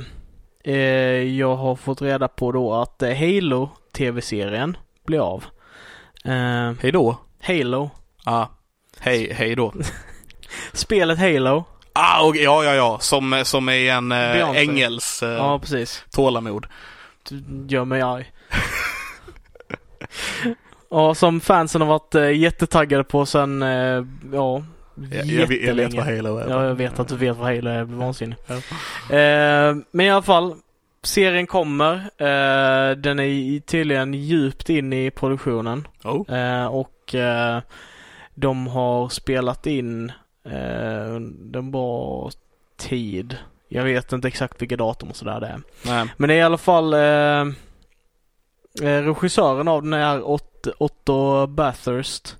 eh, jag har fått reda på då att eh, Halo tv-serien blir av. Eh, Hej då. Halo. Ah. Hej, hej då. Spelet Halo. Ah, och, ja, ja, ja. Som, som är en eh, Beyoncé. ängels eh, Ja, precis. tålamod. Du gör mig arg. Ja, som fansen har varit eh, jättetaggade på sen, eh, ja, Jag, jag, jag vet vad Halo är. Ja, jag vet att du vet vad Halo är. Vansinnigt. Ja. Eh, men i alla fall, serien kommer. Eh, den är tydligen djupt in i produktionen. Oh. Eh, och eh, de har spelat in eh, under en bra tid. Jag vet inte exakt vilka datum och sådär det är. Nej. Men det är i alla fall regissören av den är Ott, Otto Bathurst.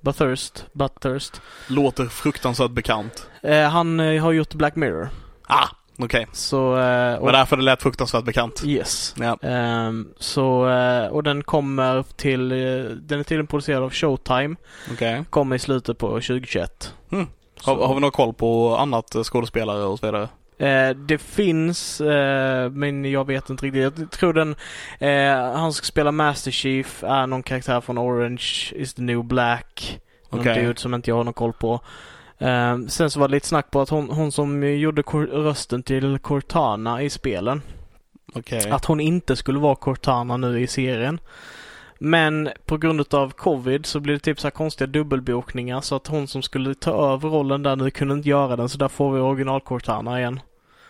Bathurst, Bathurst. Låter fruktansvärt bekant. Eh, han eh, har gjort Black Mirror. Ah, okej. Så, eh, Det och, var därför det lät fruktansvärt bekant. yes. Ja. Ehm, så, eh, och den kommer till, eh, den är tydligen producerad av Showtime. Okej. Kommer i slutet på 2021. Mm. Så, Har, har vi någon koll på annat eh, skådespelare och så vidare? Eh, det finns, eh, men jag vet inte riktigt. Jag tror den, eh, han ska spela Master Chief är någon karaktär från Orange is the new black. Någon Okej. dude som inte jag har någon koll på. Eh, sen så var det lite snack på att hon, hon som gjorde rösten till Cortana i spelen. Okej. Att hon inte skulle vara Cortana nu i serien. Men på grund av covid så blir det typ så konstiga dubbelbokningar så att hon som skulle ta över rollen där nu kunde inte göra den så där får vi original Cortana igen.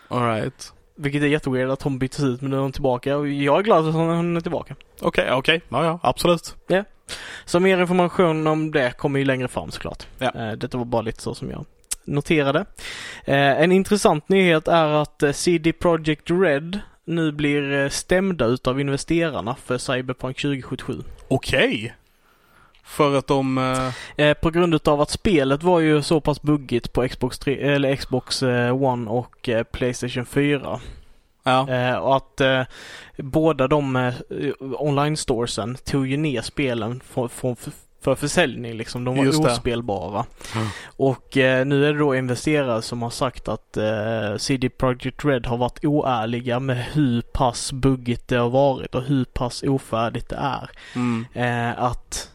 Alright. Vilket är jätteweird att hon byttes ut men nu är hon tillbaka och jag är glad att hon är tillbaka. Okej, okej. Ja, ja, absolut. Så mer information om det kommer ju längre fram såklart. Ja. Eh, Detta var bara lite så som jag noterade. Eh, En intressant nyhet är att eh, CD Projekt Red nu blir eh, stämda utav investerarna för Cyberpunk 2077. Okej. För att de... eh, Eh, på grund utav att spelet var ju så pass buggigt på Xbox, 3, eller Xbox eh, One och Playstation 4. ja. Eh, och att eh, båda de eh, online-storesen tog ju ner spelen från, från, för försäljning liksom. De var Just ospelbara. Mm. Och eh, nu är det då investerare som har sagt att eh, CD Projekt Red har varit oärliga med hur pass buggigt det har varit och hur pass ofärdigt det är. Mm. Eh, att,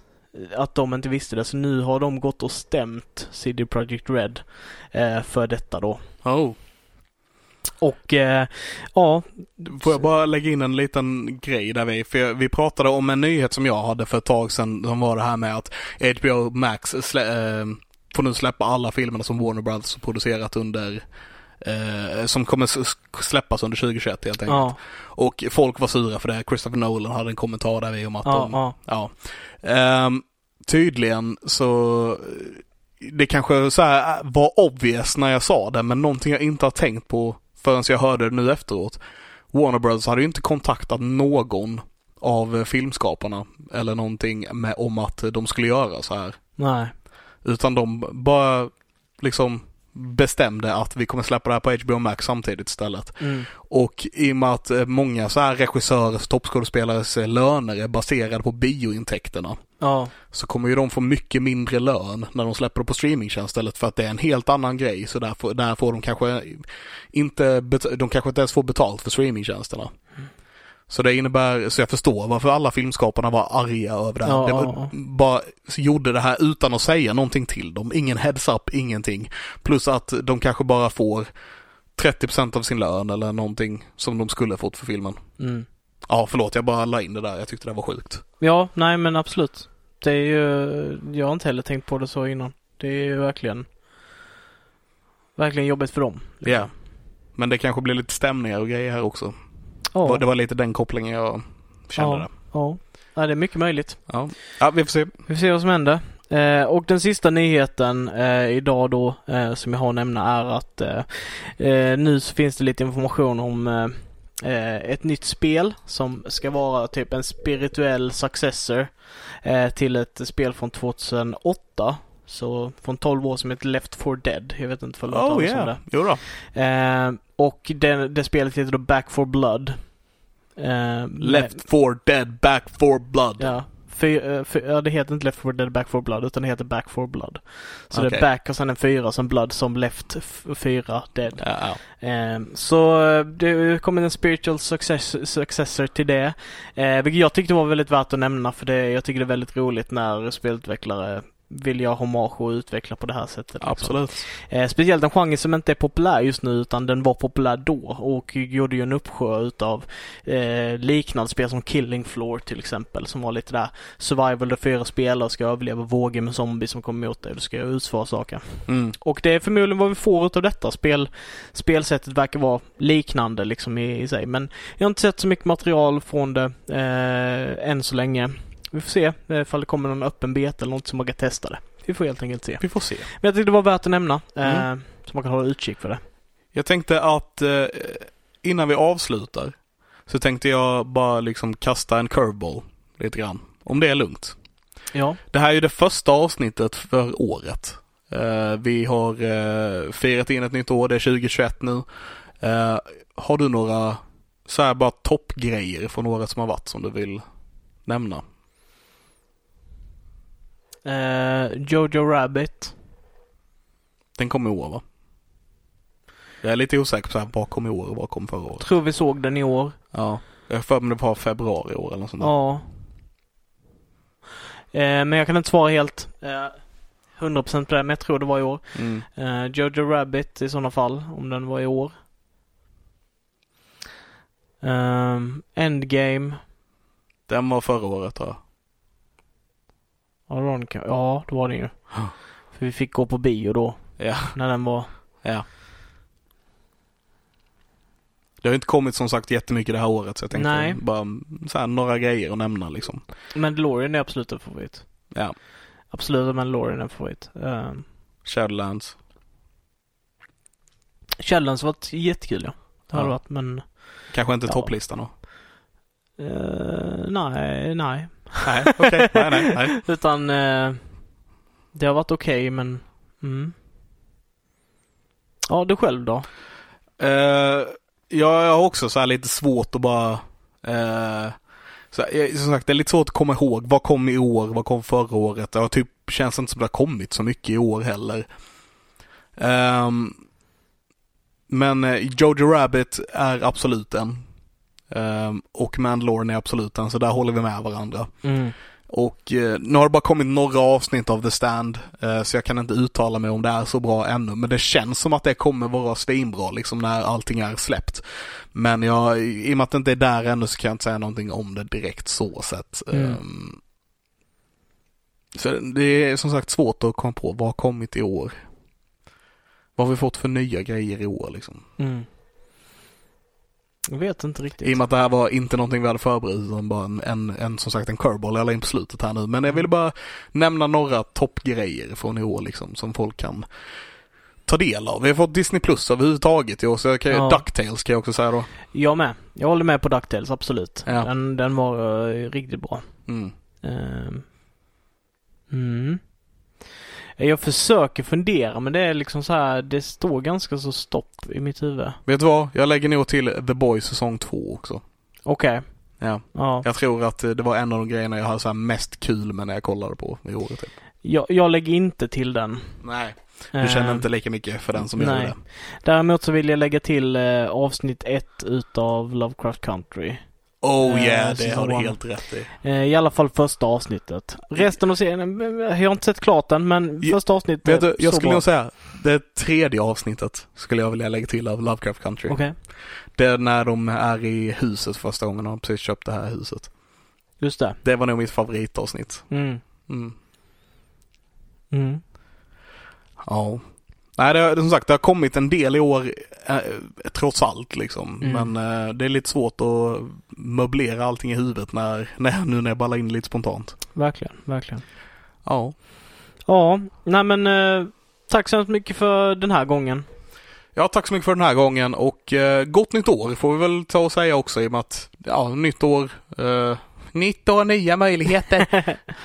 att de inte visste det. Så nu har de gått och stämt CD Projekt Red eh, för detta då. Oh. Och eh, ja, Får jag bara lägga in en liten grej där vi, för vi pratade om en nyhet som jag hade för ett tag sedan som var det här med att HBO Max slä, eh, får nu släppa alla filmerna som Warner Brothers har producerat under eh, som kommer släppas under 2021 helt enkelt. ja, Och folk var sura för det. Christopher Nolan hade en kommentar där vi om att ja, de, ja. Ja. Ehm, tydligen så eh, det kanske så här var obvious när jag sa det, men någonting jag inte har tänkt på förrän jag hörde det nu efteråt. Warner Brothers hade ju inte kontaktat någon av eh, filmskaparna eller någonting med, om att de skulle göra så här. Nej. Utan de bara liksom bestämde att vi kommer släppa det här på HBO Max samtidigt istället. Mm. Och i och med att eh, många så här regissörers, toppskådespelares eh, löner är baserade på biointäkterna Ja, så kommer ju de få mycket mindre lön när de släpper det på streamingtjänst istället för att det är en helt annan grej. Så där får, där får de kanske inte, de kanske inte ens får betalt för streamingtjänsterna. Så det innebär, så jag förstår varför alla filmskaparna var arga över det här. Ja, det var, ja, bara gjorde det här utan att säga någonting till dem. Ingen heads up, ingenting. Plus att de kanske bara får 30% av sin lön eller någonting som de skulle fått för filmen. mm. Ja, förlåt, jag bara la in det där. Jag tyckte det var sjukt. ja, nej men absolut. Det är ju, jag har inte heller tänkt på det så innan. Det är ju verkligen, verkligen jobbigt för dem. Ja. Men det kanske blir lite stämningar och grejer här också. Ja, Det var lite den kopplingen jag kände ja, där. ja. ja, det är mycket möjligt. Ja. ja, vi får se. Vi får se vad som händer. Eh, och den sista nyheten eh, idag då eh, som jag har att nämna är att eh, eh, nu så finns det lite information om eh, ett nytt spel som ska vara typ en spirituell successor till ett spel från 2008. Så från 12 år som heter Left 4 Dead. Jag vet inte hört Oh om yeah, det. jo. Eh, och det, det spelet heter då Back 4 Blood. Eh, Left for dead, back for blood. Ja. För, eh, för, ja, det heter inte Left 4 Dead Back 4 Blood utan det heter Back 4 Blood. Så det Okej. är Back och sen en fyra som Blood som Left 4 Dead. Ja, ja. Eh, så eh, det kommer en spiritual success, successor till det. Eh, vilket jag tyckte var väldigt värt att nämna för det, jag tycker det är väldigt roligt när spelutvecklare vill göra hommage och utveckla på det här sättet. liksom. Absolut. Eh, speciellt en genre som inte är populär just nu utan den var populär då och gjorde ju en uppsjö utav eh, liknande spel som Killing Floor till exempel som var lite där survival där fyra spelare ska överleva vågor med zombies som kommer mot dig och du ska utföra saker. Mm. Och det är förmodligen vad vi får utav detta. Spel, spelsättet verkar vara liknande liksom i, i sig men jag har inte sett så mycket material från det eh, än så länge. Vi får se eh, ifall det kommer någon öppen beta eller något som man kan testa det. Vi får helt enkelt se. Vi får se. Men jag tyckte det var värt att nämna. Eh, Mm. Så man kan hålla utkik för det. Jag tänkte att eh, innan vi avslutar så tänkte jag bara liksom kasta en curveball lite grann. Om det är lugnt. Ja. Det här är ju det första avsnittet för året. Eh, vi har firat in ett nytt år, det är 2021 nu. Har du några så här bara toppgrejer från året som har varit som du vill nämna? Eh, Jojo Rabbit. Den kom i år va? Jag är lite osäker på så här, vad kom i år och vad kom förra året? Tror vi såg den i år. Ja, jag har för mig det var februari i år eller något sånt där. Ja. Eh, men jag kan inte svara helt eh, 100% på det, men jag tror det var i år. Mm. Eh, Jojo Rabbit i sådana fall, om den var i år. Ehm, Endgame. Den var förra året tror jag. Ka- ja, det var den ju. För vi fick gå på bio då, Ja, när den var. ja. Det har inte kommit som sagt jättemycket det här året så jag tänkte Nej. bara så här, några grejer att nämna liksom. Mandalorian är absolut en favorit. Ja. Absolut Mandalorian är en favorit. Uh, Shadowlands. Shadowlands har varit jättekul ja. Det har Ja. det varit men Kanske inte Ja. topplistan då? eh, nej, nej. Nej, okej. nej, nej, nej. Utan eh, det har varit okej men mm. Ja, du själv då? Eh, jag har också så här lite svårt att bara... eh, så jag- som sagt, det är lite svårt att komma ihåg. Vad kom i år? Vad kom förra året? Det har typ, känns inte som det har kommit så mycket i år heller. Ehm, men eh, Jojo Rabbit är absolut en. Ehm, och Mandalorian är absolut en, så där håller vi med varandra. Mm. Och eh, nu har det bara kommit några avsnitt av The Stand, eh, så jag kan inte uttala mig om det är så bra ännu. Men det känns som att det kommer vara svinbra liksom när allting är släppt. Men jag, i och med att det inte är där ännu så kan jag inte säga någonting om det direkt så sett. Mm. Ehm, så det är som sagt svårt att komma på vad har kommit i år. Vad har vi fått för nya grejer i år liksom? Mm. Jag vet inte riktigt. I och med att det här var inte någonting vi hade förberett utan bara en, en, en som sagt en curveball jag la in på slutet här nu. Men jag ville bara nämna några toppgrejer från i år liksom som folk kan ta del av. Vi har fått Disney Plus överhuvudtaget i år så jag kan, Ja. Ducktails kan jag också säga då. Jag med. Jag håller med på DuckTales, absolut. Ja. Den, den var eh, riktigt bra. Mm. Ehm. Mm. Jag försöker fundera men det är liksom så här, det står ganska så stopp i mitt huvud. Vet du vad? Jag lägger nog till The Boys säsong två också. Okej. Ja. Ja. Jag tror att eh, det var en av de grejerna jag hade så mest kul med när jag kollade på i året. Typ. Jag, jag lägger inte till den. Nej. Du känner Ehm, inte lika mycket för den som jag nej. gjorde. Däremot så vill jag lägga till eh, avsnitt ett utav Lovecraft Country. Oh Eh, yeah, det har du helt rätt i. Eh, I alla fall första avsnittet. Resten av serien, eh, jag har inte sett klart den men första avsnittet Vet du, jag skulle bra. nog säga det tredje avsnittet skulle jag vilja lägga till av Lovecraft Country. Okej, Det är när de är i huset första gången och de precis köpt det här huset. just det. Det var nog mitt favoritavsnitt. Mm. Mm. Mm. Ja. Nej, det, har- som sagt, det har kommit en del i år eh, trots allt liksom. Mm. Men eh, det är lite svårt att möblera allting i huvudet när, när, nu när jag ballar in lite spontant. Verkligen, verkligen. Ja. Ja, nej men eh, tack så hemskt mycket för den här gången. Ja, tack så mycket för den här gången och eh, gott nytt år får vi väl ta och säga också i och med att, ja, nytt år, eh, nytt år, nya möjligheter.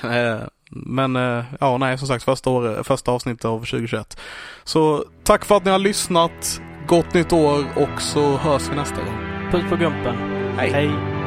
men eh, ja, nej, som sagt, första, år, första avsnittet av 2021. Så tack för att ni har lyssnat, gott nytt år och så hörs vi nästa gång. Puss på gumpen. Hej. Hej.